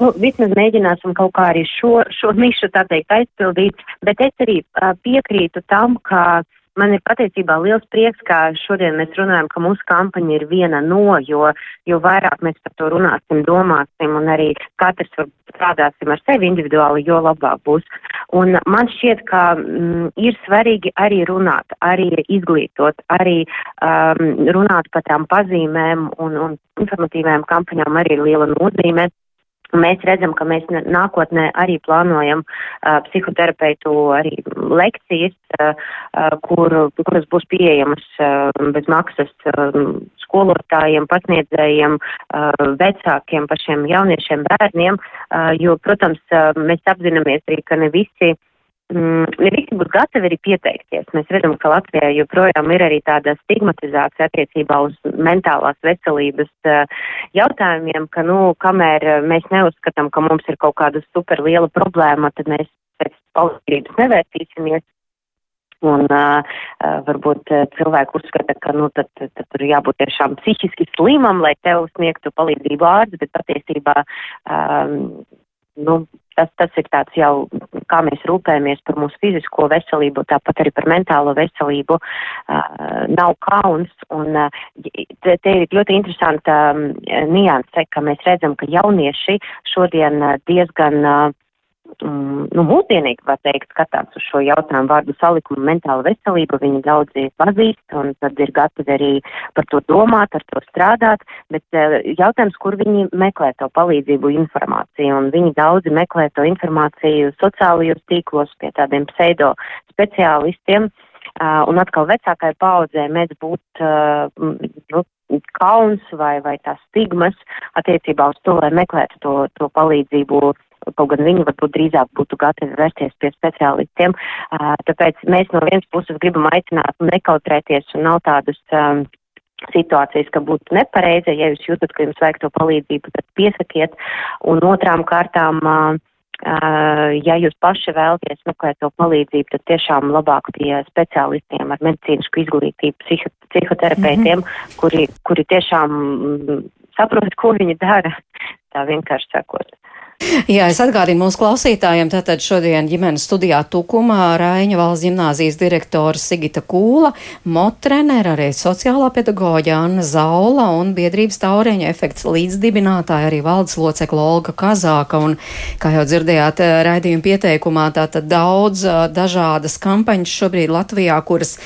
Nu, vismaz mēģināsim kaut kā arī šo, šo nišu tā teikt aizpildīt, bet es arī uh, piekrītu tam, ka uh, Man ir patiesībā liels prieks, ka šodien mēs runājam, ka mūsu kampaņa ir viena no, jo, jo vairāk mēs par to runāsim, domāsim un arī katrs strādāsim ar sevi individuāli, jo labāk būs. Un man šķiet, ka mm, ir svarīgi arī runāt, arī izglītot, arī um, runāt par tām pazīmēm un, un informatīvām kampaņām arī ir liela nozīme. Mēs redzam, ka mēs nākotnē arī plānojam uh, psihoterapeitu arī lekcijas, uh, uh, kur, kuras būs pieejamas uh, bez maksas uh, skolotājiem, pasniedzējiem, uh, vecākiem, pašiem jauniešiem, bērniem, uh, jo, protams, uh, mēs apzināmies arī, ka ne visi uh, ne visi būs gatavi arī pieteikties. Mēs redzam, ka Latvijā joprojām ir arī tāda stigmatizācija attiecībā uz mentālās veselības uh, jautājumiem, ka, nu, kamēr uh, mēs neuzskatam, ka mums ir kaut kāda super liela problēma, tad mēs pēc palīdzības nevērsīsimies. Un uh, varbūt cilvēki uzskata, ka nu, tad, tad, tad tur jābūt tiešām psihiski slimam, lai tev sniegtu palīdzību ārsts, bet patiesībā um, nu, tas, tas ir tāds jau, kā mēs rūpējamies par mūsu fizisko veselību, tāpat arī par mentālo veselību, uh, nav kauns. Un uh, te, te ir ļoti interesanta um, nianse, ka mēs redzam, ka jaunieši šodien diezgan uh, mm, nu, mūsdienīgi, var teikt, skatās uz šo jautājumu vārdu salikumu mentāla veselība. Viņi daudzi pazīst un tad ir gatavi arī par to domāt, ar to strādāt, bet uh, jautājums, kur viņi meklē to palīdzību informāciju, un viņi daudzi meklē to informāciju sociālajos tīklos pie tādiem pseido speciālistiem. Uh, un atkal vecākai paudzē mēdz būt uh, nu, kauns vai, vai tās stigmas attiecībā uz to, lai meklētu to, to palīdzību kaut gan viņi varbūt drīzāk būtu gatavi vērsties pie speciālistiem. Tāpēc mēs no vienas puses gribam aicināt nekautrēties un nav tādas um, situācijas, ka būtu nepareizi, ja jūs jūtat, ka jums vajag to palīdzību, tad piesakiet. Un otrām kārtām, ja jūs paši vēlaties meklēt to palīdzību, tad tiešām labāk pie speciālistiem ar medicīnisku izglītību, psiho, psihoterapeitiem, mm -hmm. kuri, kuri tiešām mm, saprot, ko viņi dara, tā vienkārši sakot. Jā, es atgādinu mūsu klausītājiem, tātad šodien ģimenes studijā Tukumā Raiņa valsts ģimnāzijas direktora Sigita Kūla, motrenera, arī sociālā pedagoģa Anna Zaula un biedrības taureņa efekts līdzdibinātāja arī valdes locekla Olga Kazāka. Un, kā jau dzirdējāt raidījuma pieteikumā, tātad daudz dažādas kampaņas šobrīd Latvijā, kuras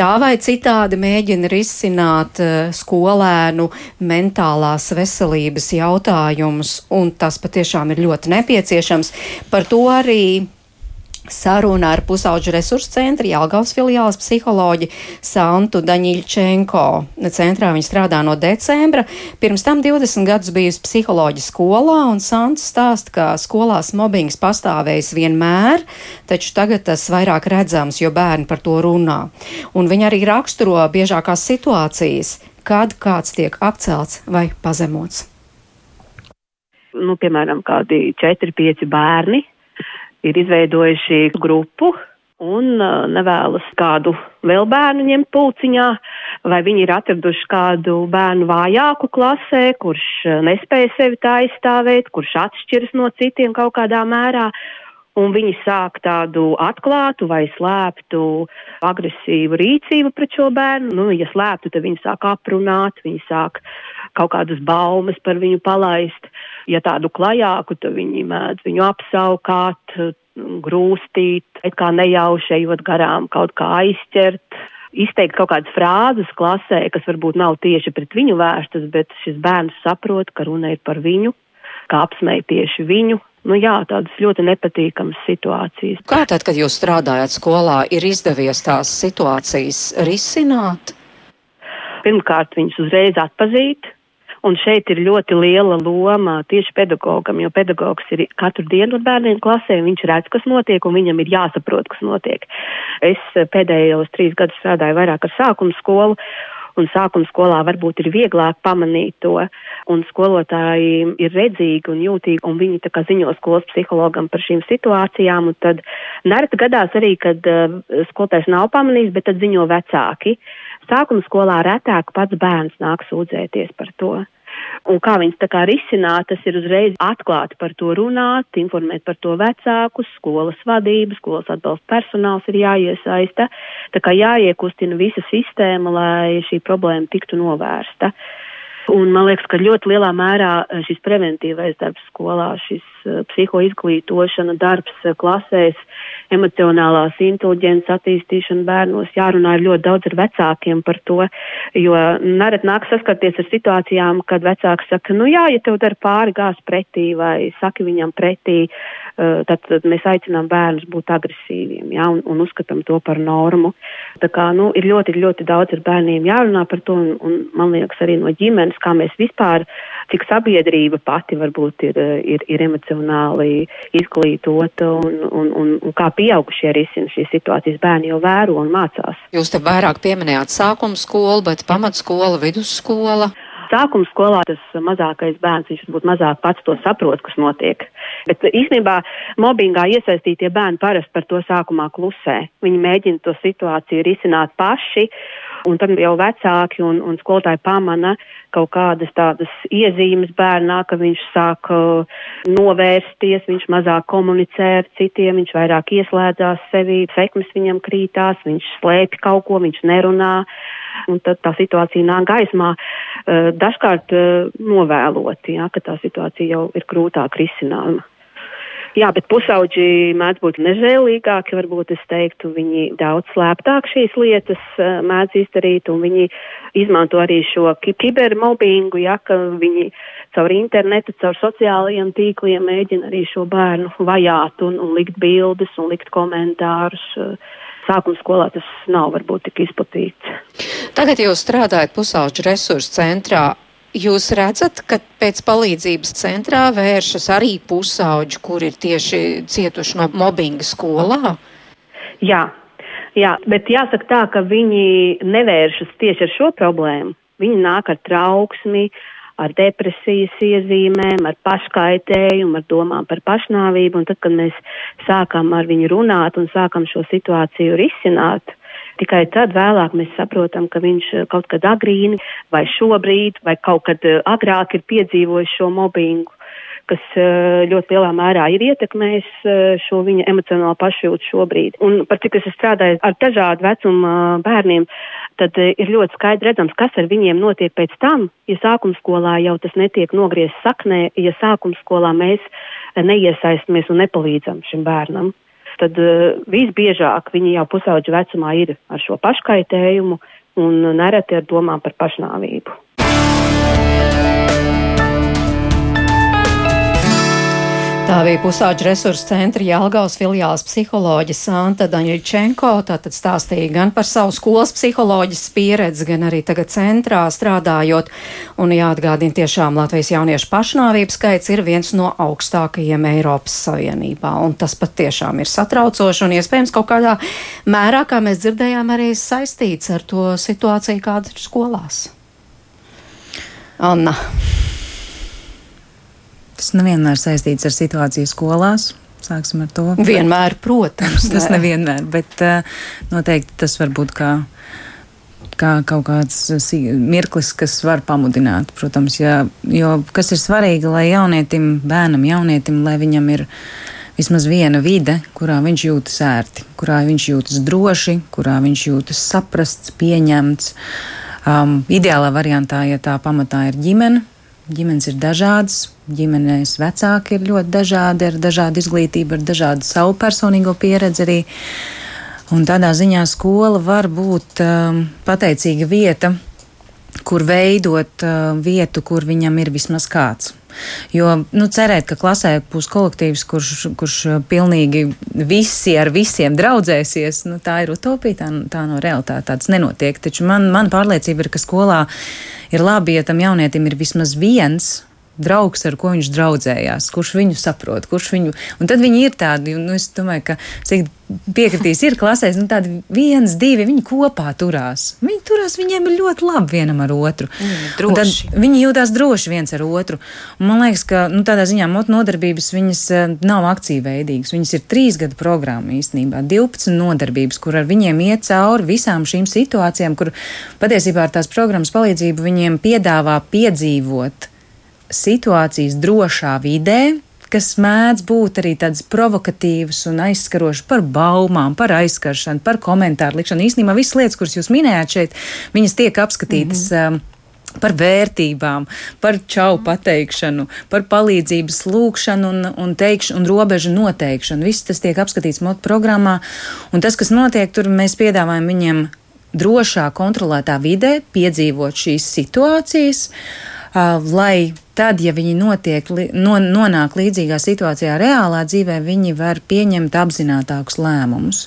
tā vai citādi mēģina risināt uh, skolēnu mentālās veselības jautājumus, un tas patiešām ir ļoti nepieciešams. Par to arī saruna ar pusauģu resursu centra Jālgavas filiāles psiholoģi Santu Daņiļčenko. Centrā viņa strādā no decembra. Pirms tam 20 gadus bijusi psiholoģi skolā, un Santa stāsta, ka skolās mobbings pastāvējis vienmēr, taču tagad tas vairāk redzams, jo bērni par to runā. Un viņa arī raksturo biežākās situācijas, kad kāds tiek apcelts vai pazemots. Nu, piemēram, kādi 4-5 bērni ir izveidojuši grupu un uh, nevēlas kādu vēl bērnu ņemt pulciņā, vai viņi ir atraduši kādu bērnu vājāku klasē, kurš uh, nespēja sevi tā aizstāvēt, kurš atšķiras no citiem kaut kādā mērā. Un viņi sāk tādu atklātu vai slēptu agresīvu rīcību pret šo bērnu. Nu, ja slēptu, tad viņi sāk aprunāt, viņi sāk kaut kādas baumas par viņu palaist. Ja tādu klajāku, tad viņi mēdz viņu apsaukāt, grūstīt, it kā nejauši ejot garām, kaut kā aizķert. Izteikt kaut kādas frāzes klasē, kas varbūt nav tieši pret viņu vērstas, bet šis bērns saprot, ka runa ir par viņu, kā apsmēja tieši viņu, nu jā, tādas ļoti nepatīkamas situācijas. Kā tad, kad jūs strādājat skolā, ir izdevies tās situācijas risināt? Pirmkārt, viņus uzreiz atpazīt, Un šeit ir ļoti liela loma tieši pedagogam, jo pedagogs ir katru dienu ar bērniem klasē, viņš redz, kas notiek, un viņam ir jāsaprot, kas notiek. Es pēdējos trīs gadus strādāju vairāk ar sākumu skolu. Un sākuma skolā varbūt ir vieglāk pamanīt to, un skolotāji ir redzīgi un jūtīgi, un viņi tā kā ziņo skolas psihologam par šīm situācijām, un tad nereti gadās arī, kad uh, skolotājs nav pamanījis, bet tad ziņo vecāki. Sākuma skolā retāk pats bērns nāk sūdzēties par to. Un kā viņas tā kā risināt, tas ir uzreiz atklāti par to runāt, informēt par to vecākus, skolas vadību, skolas atbalsta personāls ir jāiesaista, tā kā jāiekustina visa sistēma, lai šī problēma tiktu novērsta. Un man liekas, ka ļoti lielā mērā eh, šis preventīvais darbs skolā, šis uh, psihoizglītošana, darbs uh, klasēs, emocionālās inteliģences attīstīšana bērnos, jārunā ļoti daudz ar vecākiem par to, jo neret nāk saskarties ar situācijām, kad vecāks saka, nu jā, ja tev dara pāri gās pretī vai saki viņam pretī, uh, tad, tad mēs aicinām bērnus būt agresīviem, jā, un, un uzskatām to par normu. Tā kā, nu, ir ļoti, ļoti daudz ar bērniem jārunā par to, un, un man liekas arī no ģimenes kā mēs vispār, cik sabiedrība pati varbūt ir, ir, ir emocionāli izglītota un, un, un, un kā pieaugušie risina šīs situācijas. Bērni jau vēro un mācās. Jūs te vairāk pieminējāt sākuma skolu, bet pamatskola, vidusskola. Sākuma skolā tas mazākais bērns, viņš varbūt mazāk pats to saprot, kas notiek. Bet īstenībā mobbingā iesaistītie bērni parasti par to sākumā klusē. Viņi mēģina to situāciju risināt paši, un tad jau vecāki un, un skolotāji pamana kaut kādas tādas iezīmes bērnā, ka viņš sāk uh, novērsties, viņš mazāk komunicē ar citiem, viņš vairāk ieslēdzās sevī, sekmes viņam krītās, viņš slēpj kaut ko, viņš nerunā. Un tad tā situācija nāk gaismā, uh, dažkārt uh, novēloti, ja, ka tā situācija jau ir grūtāk risināma. Jā, bet pusauģi mēdz būt nežēlīgāki, varbūt es teiktu, viņi daudz slēptāk šīs lietas mēdz izdarīt, un viņi izmanto arī šo kibermobbingu, ja, ka viņi caur internetu, caur sociālajiem tīkliem mēģina arī šo bērnu vajāt un, un likt bildes un likt komentārus. Sākuma skolā tas nav varbūt tik izplatīts. Tagad jūs strādājat pusauģu resursu centrā. Jūs redzat, ka pēc palīdzības centrā vēršas arī pusauģi, kur ir tieši cietuši no mobbinga skolā? Jā, jā, bet jāsaka tā, ka viņi nevēršas tieši ar šo problēmu. Viņi nāk ar trauksmi, ar depresijas iezīmēm, ar paškaitējumu, ar domām par pašnāvību. Un tad, kad mēs sākam ar viņu runāt un sākam šo situāciju risināt, Tikai tad vēlāk mēs saprotam, ka viņš eh, kaut kad agrīni vai šobrīd vai kaut kad eh, agrāk ir piedzīvojis šo mobbingu kas eh, ļoti lielā mērā ir ietekmējis šo viņa emocionālo pašjūtu šobrīd. Un par cik es strādāju ar dažādu vecumu bērniem, tad ir ļoti skaidri redzams, kas ar viņiem notiek pēc tam, ja sākuma skolā jau tas netiek nogriezts saknē, ja sākuma skolā mēs neiesaistamies un nepalīdzam šim bērnam tad uh, visbiežāk viņi jau pusauģu vecumā ir ar šo paškaitējumu un nereti ar domām par pašnāvību. Tā bija pusauģa resursu centra Jālgaus filiāls psiholoģa Santa Daņļčenko. Tātad stāstīja gan par savu skolas psiholoģijas pieredzi, gan arī tagad centrā strādājot. Un jāatgādina tiešām Latvijas jauniešu pašnāvības skaits ir viens no augstākajiem Eiropas Savienībā. Un tas pat tiešām ir satraucoši un iespējams kaut kādā mērā, kā mēs dzirdējām, arī saistīts ar to situāciju, kāda ir skolās. Anna. Tas nevienmēr saistīts ar situāciju skolās. Sāksim ar to. Vienmēr, protams. tas nevienmēr, bet uh, noteikti tas var būt kā, kā kaut kāds mirklis, kas var pamudināt. Protams, ja, jo kas ir svarīgi, lai jaunietim, bērnam, jaunietim, lai viņam ir vismaz viena vide, kurā viņš jūtas ērti, kurā viņš jūtas droši, kurā viņš jūtas saprasts, pieņemts. Um, ideālā variantā, ja tā pamatā ir ģimene, ģimenes ir dažādas, ģimenēs vecāki ir ļoti dažādi, ar dažādu izglītību, ar dažādu savu personīgo pieredzi arī. Un tādā ziņā skola var būt um, pateicīga vieta, kur veidot uh, vietu, kur viņam ir vismaz kāds. Jo nu, cerēt, ka klasē būs kolektīvs, kurš, kurš pilnīgi visi ar visiem draudzēsies, nu, tā ir utopija, tā, tā no realitātes tāds nenotiek. Taču man, man pārliecība ir, ka skolā ir labi, ja tam jaunietim ir vismaz viens draugs, ar ko viņš draudzējās, kurš viņu saprot, kurš viņu. Un tad viņi ir tādi, nu, es domāju, ka cik piekritīs, ir klasēs, nu, tādi viens, divi, viņi kopā turās. Viņi turās, viņiem ir ļoti labi vienam ar otru. Droši. Viņi jūtās droši viens ar otru. Un man liekas, ka nu, tādā ziņā motu nodarbības viņas eh, nav akcīveidīgas. Viņas ir trīs gadu programma īstenībā, 12 nodarbības, kur ar viņiem iet cauri visām šīm situācijām, kur patiesībā ar tās programmas palīdzību viņiem piedāvā piedzīvot situācijas drošā vidē, kas mēdz būt arī tādas provokatīvas un aizskarošas par baumām, par aizskaršanu, par komentāru likšanu. Īstenībā visas lietas, kuras jūs minējāt šeit, viņas tiek apskatītas. Mm -hmm. par vērtībām, par čau pateikšanu, par palīdzības lūgšanu un, un, teikšanu, un robežu noteikšanu. Viss tas tiek apskatīts motu programmā, un tas, kas notiek tur, mēs piedāvājam viņiem drošā, kontrolētā vidē piedzīvot šīs situācijas, uh, lai tad, ja viņi notiek, no, nonāk līdzīgā situācijā reālā dzīvē, viņi var pieņemt apzinātākus lēmumus.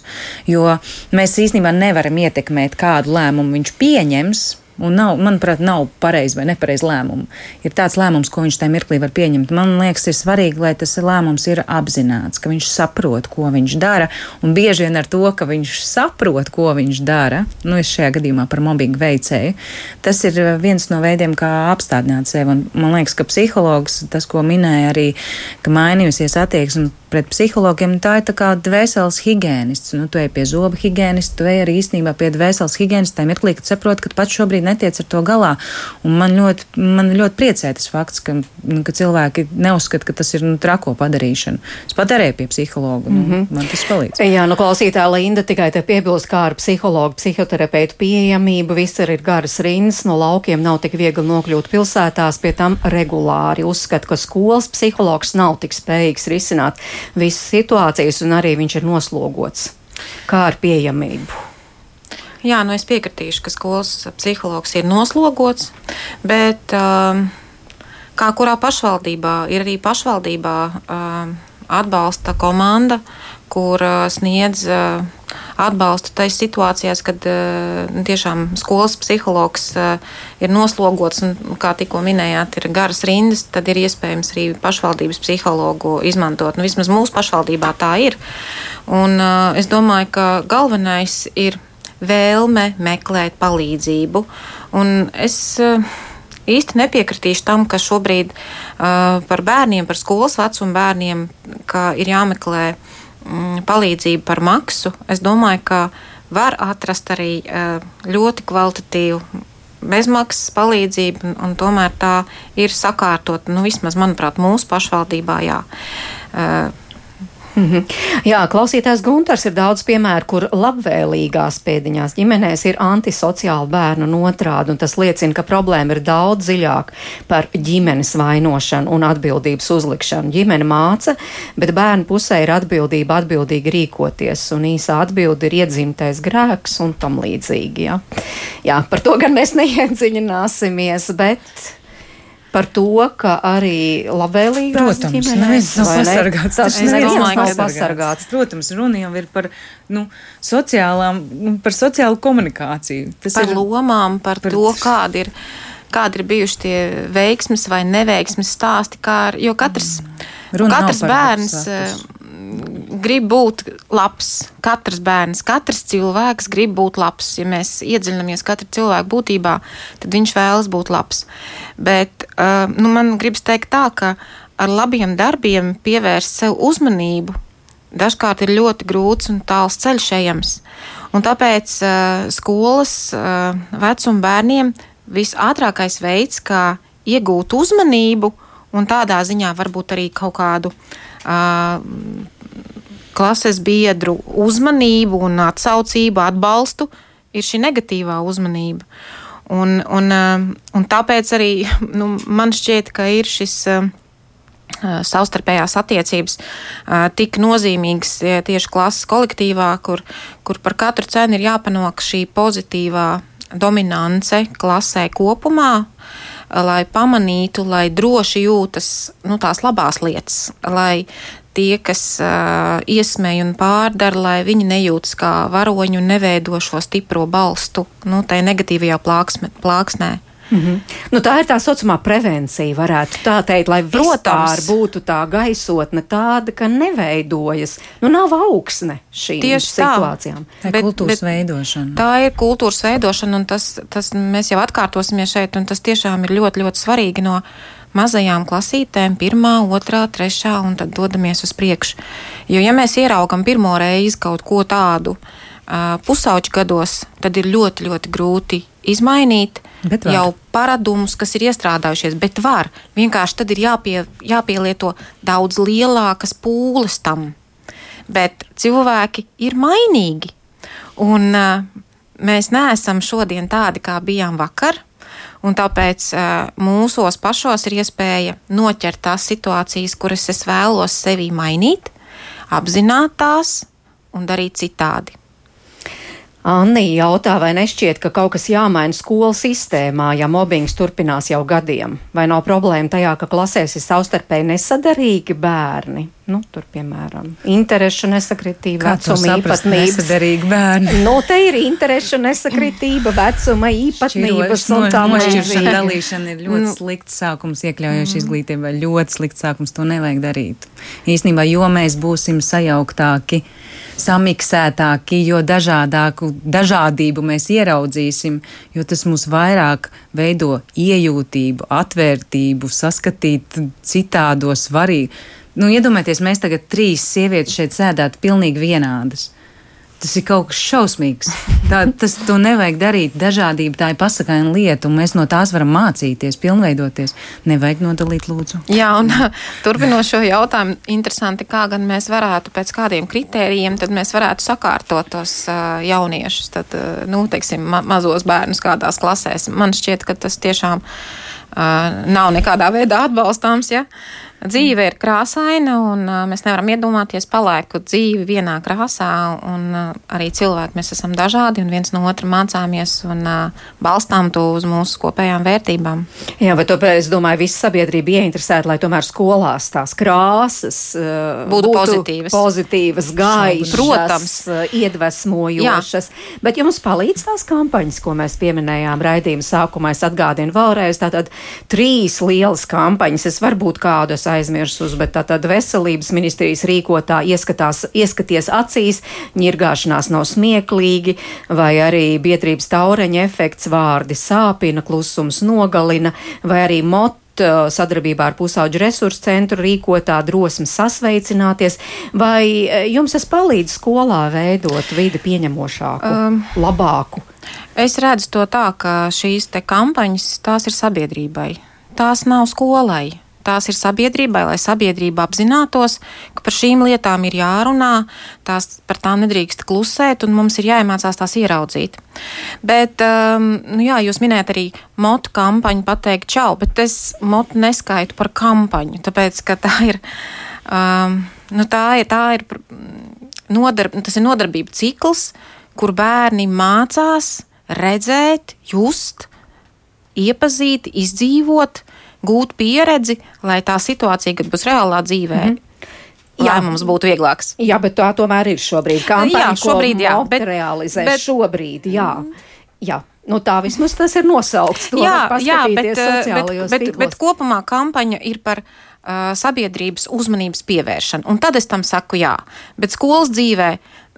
Jo mēs īstenībā nevaram ietekmēt, kādu lēmumu viņš pieņems. Un, nav, manuprāt, nav pareizi vai nepareizi lēmumu. Ir tāds lēmums, ko viņš tajā mirklī var pieņemt. Man liekas, ir svarīgi, lai tas lēmums ir apzināts, ka viņš saprot, ko viņš dara. Un bieži vien ar to, ka viņš saprot, ko viņš dara, nu, es šajā gadījumā par mobbingu veicēju, tas ir viens no veidiem, kā apstādināt sevi. Un man liekas, ka psihologs, tas, ko minēja arī, ka mainījusies attieksme pret psihologiem, tā ir tā kā dvēseles higiēnists. Nu, tu ej pie zoba higiēnista, tu ej arī īstenībā pie dvēseles higiēnista, tā mirklī, kad saproti, ka pats šobrīd netiec ar to galā. Un man ļoti, man ļoti priecē tas fakts, ka, nu, ka cilvēki neuzskata, ka tas ir nu, trako padarīšana. Es pat arī pie psihologa, nu, mm -hmm. man tas palīdz. Jā, nu klausītā Linda tikai te piebilst, kā ar psihologu, psihoterapeitu pieejamību, viss ir garas rindas, no laukiem nav tik viegli nokļūt pilsētās, pie tam regulāri uzskata, ka skolas psihologs nav tik spējīgs risināt visas situācijas, un arī viņš ir noslogots. Kā ar pieejamību? Jā, nu es piekritīšu, ka skolas psihologs ir noslogots, bet um, kā kurā pašvaldībā ir arī pašvaldībā um, atbalsta komanda, kur uh, sniedz uh, atbalstu tais situācijās, kad uh, tiešām skolas psihologs ir noslogots un, kā tikko minējāt, ir garas rindas, tad ir iespējams arī pašvaldības psihologu izmantot. Nu, vismaz mūsu pašvaldībā tā ir. Un es domāju, ka galvenais ir vēlme meklēt palīdzību. Un es īsti nepiekritīšu tam, ka šobrīd uh, par bērniem, par skolas vecumu bērniem, ir jāmeklē Mm, palīdzību par maksu, es domāju, ka var atrast arī eh, ļoti kvalitatīvu bezmaksas palīdzību, un, un tomēr tā ir sakārtot, nu, vismaz, manuprāt, mūsu pašvaldībā, jā. Uh, Mm -hmm. Jā, klausītājs Gunters ir daudz piemēru, kur labvēlīgās pēdiņās ģimenēs ir antisociāli bērnu un otrādi, un tas liecina, ka problēma ir daudz dziļāk par ģimenes vainošanu un atbildības uzlikšanu. Ģimene māca, bet bērnu pusē ir atbildība atbildīgi rīkoties, un īsā atbilde ir iedzimtais grēks un tam līdzīgi. Jā, jā par to gan mēs neiedziļināsimies, bet par to, ka arī labvēlīgās Protams, neviens nav pasargāts. Tas neviens nav pasargāts. Protams, runa jau ir par nu, sociālām, nu, par sociālu komunikāciju. Tas par ir lomām, par, par to, kāda ir. Kādi ir bijuši tie veiksmes vai neveiksmes stāsti, kā ar, jo katrs, mm. katrs bērns grib būt labs. Katrs bērns, katrs cilvēks grib būt labs. Ja mēs iedziļināmies katra cilvēka būtībā, tad viņš vēlas būt labs. Bet uh, nu, man gribas teikt tā, ka ar labiem darbiem pievērst sev uzmanību dažkārt ir ļoti grūts un tāls ceļš ejams. Un tāpēc uh, skolas uh, vecuma bērniem visātrākais veids, kā iegūt uzmanību un tādā ziņā varbūt arī kaut kādu uh, klases biedru uzmanību un atsaucību, atbalstu, ir šī negatīvā uzmanība. Un, un, eh, un tāpēc arī nu, man šķiet, ka ir šis eh, savstarpējās attiecības eh, tik nozīmīgas tieši klases kolektīvā, kur, kur par katru cenu ir jāpanāk šī pozitīvā dominance klasē kopumā, lai pamanītu, lai droši jūtas nu, tās labās lietas, lai tie, kas uh, iesmēj un pārdara, lai viņi nejūtas kā varoņi un neveido šo stipro balstu nu, tajā negatīvajā plāksme, plāksnē. Mm -hmm. nu, tā ir tā saucamā prevencija, varētu tā teikt, lai vispār būtu tā gaisotne tāda, ka neveidojas, nu nav augsne šīm Tieši situācijām. Tā, tā ir kultūras bet, veidošana. Tā ir kultūras veidošana, un tas, tas mēs jau atkārtosimies šeit, un tas tiešām ir ļoti, ļoti svarīgi no mazajām klasītēm, pirmā, otrā, trešā, un tad dodamies uz priekšu. Jo, ja mēs ieraugam pirmo reizi kaut ko tādu uh, pusauģu gados, tad ir ļoti, ļoti grūti izmainīt jau paradumus, kas ir iestrādājušies, bet var. Vienkārši tad ir jāpie, jāpielieto daudz lielākas pūles tam. Bet cilvēki ir mainīgi. Un uh, mēs neesam šodien tādi, kā bijām vakar. Un tāpēc mūsos pašos ir iespēja noķert tās situācijas, kuras es vēlos sevī mainīt, apzināt tās un darīt citādi. Anni jautā, vai nešķiet, ka kaut kas jāmaina skolu sistēmā, ja mobbings turpinās jau gadiem? Vai nav problēma tajā, ka klasēs ir savstarpēji nesadarīgi bērni? Nu, tur, piemēram, interešu nesakritība, vecuma īpatnības. Nu, te ir interešu nesakritība, vecuma īpatnības un tā nošķiršana dalīšana ir ļoti nu. slikts sākums iekļaujoši mm. izglītībā, ļoti slikts sākums, to nevajag darīt. Īsnībā, jo mēs būsim sajauktāki samiksētāki, jo dažādāku dažādību mēs ieraudzīsim, jo tas mūs vairāk veido iejūtību, atvērtību, saskatīt citādo svarīgu. Nu, iedomājieties, mēs tagad trīs sievietes šeit sēdētu pilnīgi vienādas. Tas ir kaut kas šausmīgs. Tā, tas to nevajag darīt. Dažādība tā ir pasakaina lieta, un mēs no tās varam mācīties, pilnveidoties. Nevajag nodalīt, lūdzu. Jā, un turpinot šo jautājumu, interesanti, kā gan mēs varētu pēc kādiem kritērijiem, tad mēs varētu sakārtot tos uh, jauniešus, tad, uh, nu, teiksim, ma mazos bērnus kādās klasēs. Man šķiet, ka tas tiešām uh, nav nekādā veidā atbalstāms. Ja? Dzīve ir krāsaina, un mēs nevaram iedomāties palaiku dzīvi vienā krāsā. Un, arī cilvēki mēs esam dažādi, un viens no otra mācāmies un balstām to uz mūsu kopējām vērtībām. Jā, bet tāpēc es domāju, visa sabiedrība ieinteresēta, lai tomēr skolās tās krāsas būtu, būtu pozitīvas, pozitīvas gaišas, protams, iedvesmojošas. Jā. Bet jums palīdz tās kampaņas, ko mēs pieminējām raidījuma sākumā. Es atgādinu vēlreiz, tātad trīs lielas kampaņas. Es varbūt kādu es aizmirsus, bet tātad veselības ministrijas rīkotā ieskatās, ieskaties acīs, ņirgāšanās nav smieklīgi, vai arī biedrības taureņa efekts vārdi sāpina, klusums nogalina, vai arī mot sadarbībā ar pusauģu resursu centru rīkotā drosme sasveicināties, vai jums tas palīdz skolā veidot vidi pieņemošāku, um, labāku? Es redzu to tā, ka šīs kampaņas, tās ir sabiedrībai. Tās nav skolai tās ir sabiedrībai, lai sabiedrība apzinātos, ka par šīm lietām ir jārunā, tās par tām nedrīkst klusēt, un mums ir jāiemācās tās ieraudzīt. Bet, um, nu jā, jūs minējat arī motu kampaņu, pateikt čau, bet es motu neskaitu par kampaņu, tāpēc, ka tā ir, um, nu tā ir, tā ir nodarb, tas ir nodarbība cikls, kur bērni mācās redzēt, just, iepazīt, izdzīvot, gūt pieredzi, lai tā situācija, kad būs reālā dzīvē, mm -hmm. Jā, mums būtu vieglāks. Jā, bet tā tomēr ir šobrīd. Kampaņa, jā, šobrīd, jā, bet realizē bet, šobrīd, jā. Mm. jā. Nu, tā vismaz tas ir nosaukts. Jā, jā bet, bet, bet, bet kopumā kampaņa ir par uh, sabiedrības uzmanības pievēršanu. Un tad es tam saku jā. Bet skolas dzīvē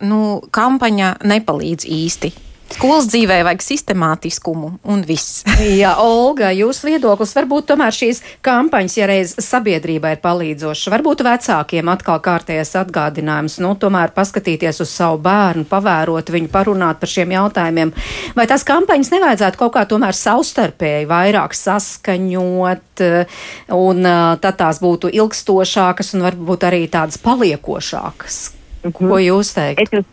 nu, kampaņa nepalīdz īsti. Skolas dzīvē vajag sistemātiskumu un viss. Jā, Olga, jūsu viedoklis varbūt tomēr šīs kampaņas, ja reiz sabiedrībai ir palīdzošas, varbūt vecākiem atkal kārtējas atgādinājums, nu, tomēr paskatīties uz savu bērnu, pavērot viņu, parunāt par šiem jautājumiem. Vai tās kampaņas nevajadzētu kaut kā tomēr savstarpēji vairāk saskaņot, un tad tās būtu ilgstošākas un varbūt arī tādas paliekošākas? Ko mhm. jūs teikt? Es jums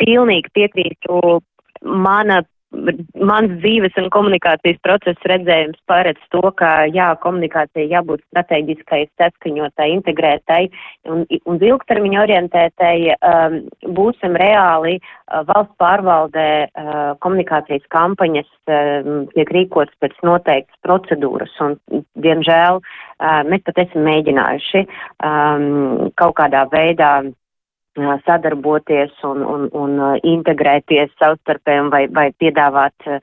pilnīgi piekrītu mana mans dzīves un komunikācijas procesa redzējums paredz to, ka jā, komunikācija jābūt strateģiskai, saskaņotai, integrētai un, un ilgtermiņa orientētai. Um, būsim reāli uh, valsts pārvaldē uh, komunikācijas kampaņas um, tiek rīkotas pēc noteiktas procedūras un, diemžēl, uh, mēs pat esam mēģinājuši um, kaut kādā veidā sadarboties un, un, un integrēties savstarpēji vai, vai piedāvāt uh,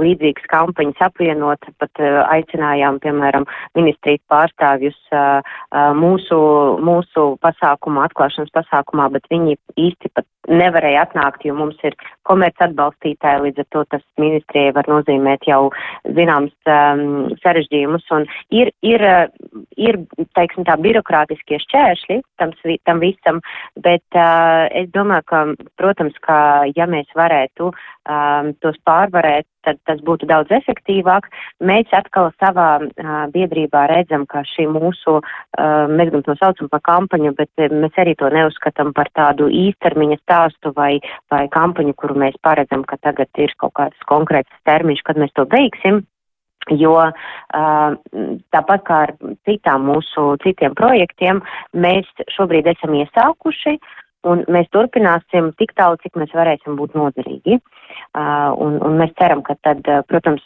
līdzīgas kampaņas apvienot. Pat uh, aicinājām, piemēram, ministrijas pārstāvjus uh, mūsu, mūsu pasākumā, atklāšanas pasākumā, bet viņi īsti pat nevarēja atnākt, jo mums ir komerc atbalstītāji, līdz ar to tas ministrijai var nozīmēt jau zināms um, sarežģījumus. Un ir, ir, ir, teiksim tā, birokrātiskie šķēršļi tam, tam visam, bet uh, es domāju, ka, protams, ka ja mēs varētu um, tos pārvarēt, tad tas būtu daudz efektīvāk. Mēs atkal savā uh, biedrībā redzam, ka šī mūsu, uh, mēs gan to saucam par kampaņu, bet mēs arī to neuzskatām par tādu īstermiņa stāstu vai, vai kampaņu, kuru mēs paredzam, ka tagad ir kaut kāds konkrēts termiņš, kad mēs to beigsim. Jo tāpat kā ar citām mūsu citiem projektiem, mēs šobrīd esam iesākuši un mēs turpināsim tik tālu, cik mēs varēsim būt noderīgi. Uh, un, un mēs ceram, ka tad, protams,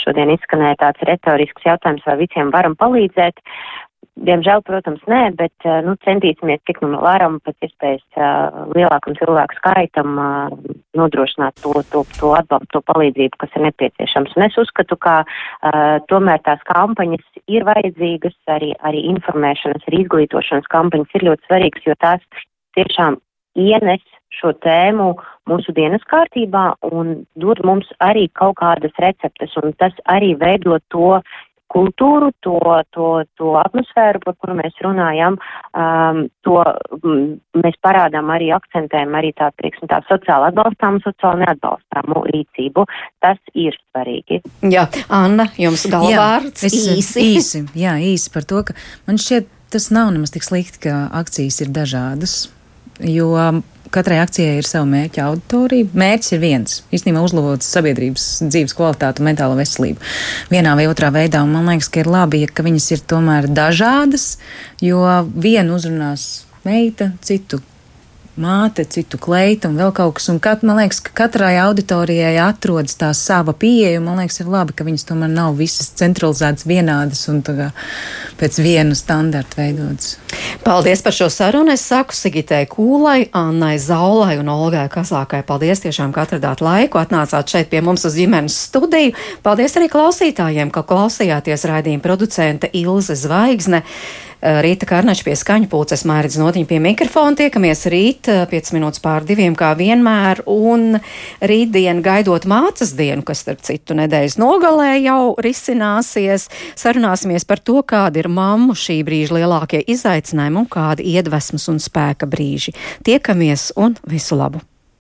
šodien izskanēja tāds retorisks jautājums, vai visiem varam palīdzēt. Diemžēl, protams, nē, bet nu, centīsimies, cik nu varam, pēc iespējas uh, lielākam cilvēku skaitam uh, nodrošināt to, to, to atbalstu, to palīdzību, kas ir nepieciešams. Un es uzskatu, ka uh, tomēr tās kampaņas ir vajadzīgas, arī, arī informēšanas, arī izglītošanas kampaņas ir ļoti svarīgas, jo tās tiešām ienes šo tēmu mūsu dienas kārtībā un dod mums arī kaut kādas receptes, un tas arī veido to kultūru, to, to, to atmosfēru, par kuru mēs runājam, um, to um, mēs parādām arī akcentējam arī tā, teiksim, tā sociāli atbalstāmu, sociāli neatbalstāmu rīcību. Tas ir svarīgi. Jā, Anna, jums galvārds jā, īsi. īsi. Jā, īsi par to, ka man šķiet, tas nav nemaz tik slikti, ka akcijas ir dažādas, jo Katrai akcijai ir sava mērķa auditorija. Mērķis ir viens - īstenībā uzlabot sabiedrības dzīves kvalitāti un mentālo veselību. Vienā vai otrā veidā, un man liekas, ka ir labi, ja viņas ir tomēr dažādas, jo vienu uzrunās meita, citu māte, citu kleitu un vēl kaut kas. Un kat, man liekas, ka katrai auditorijai atrodas tā sava pieeja. Man liekas, ir labi, ka viņas tomēr nav visas centralizētas vienādas un kā, pēc viena standarta veidotas. Paldies par šo sarunu. Es saku Sigitai Kūlai, Annai Zaulai un Olgai Kazākai. Paldies tiešām, ka atradāt laiku, atnācāt šeit pie mums uz ģimenes studiju. Paldies arī klausītājiem, ka klausījāties raidījuma producente Ilze Zvaigzne. Eh, Rīta Karnača pie skaņu pulces, Mērķis Notiņa pie mikrofona. Tiekamies rīt 5 eh, minūtes pār diviem kā vienmēr, un rītdien gaidot mācas dienu, kas starp citu nedēļas nogalē jau risināsies, sarunāsimies par to, kādi ir mammu šī brīža lielākie izaicinājumi un kādi iedvesmas un spēka brīži. Tiekamies un visu labu!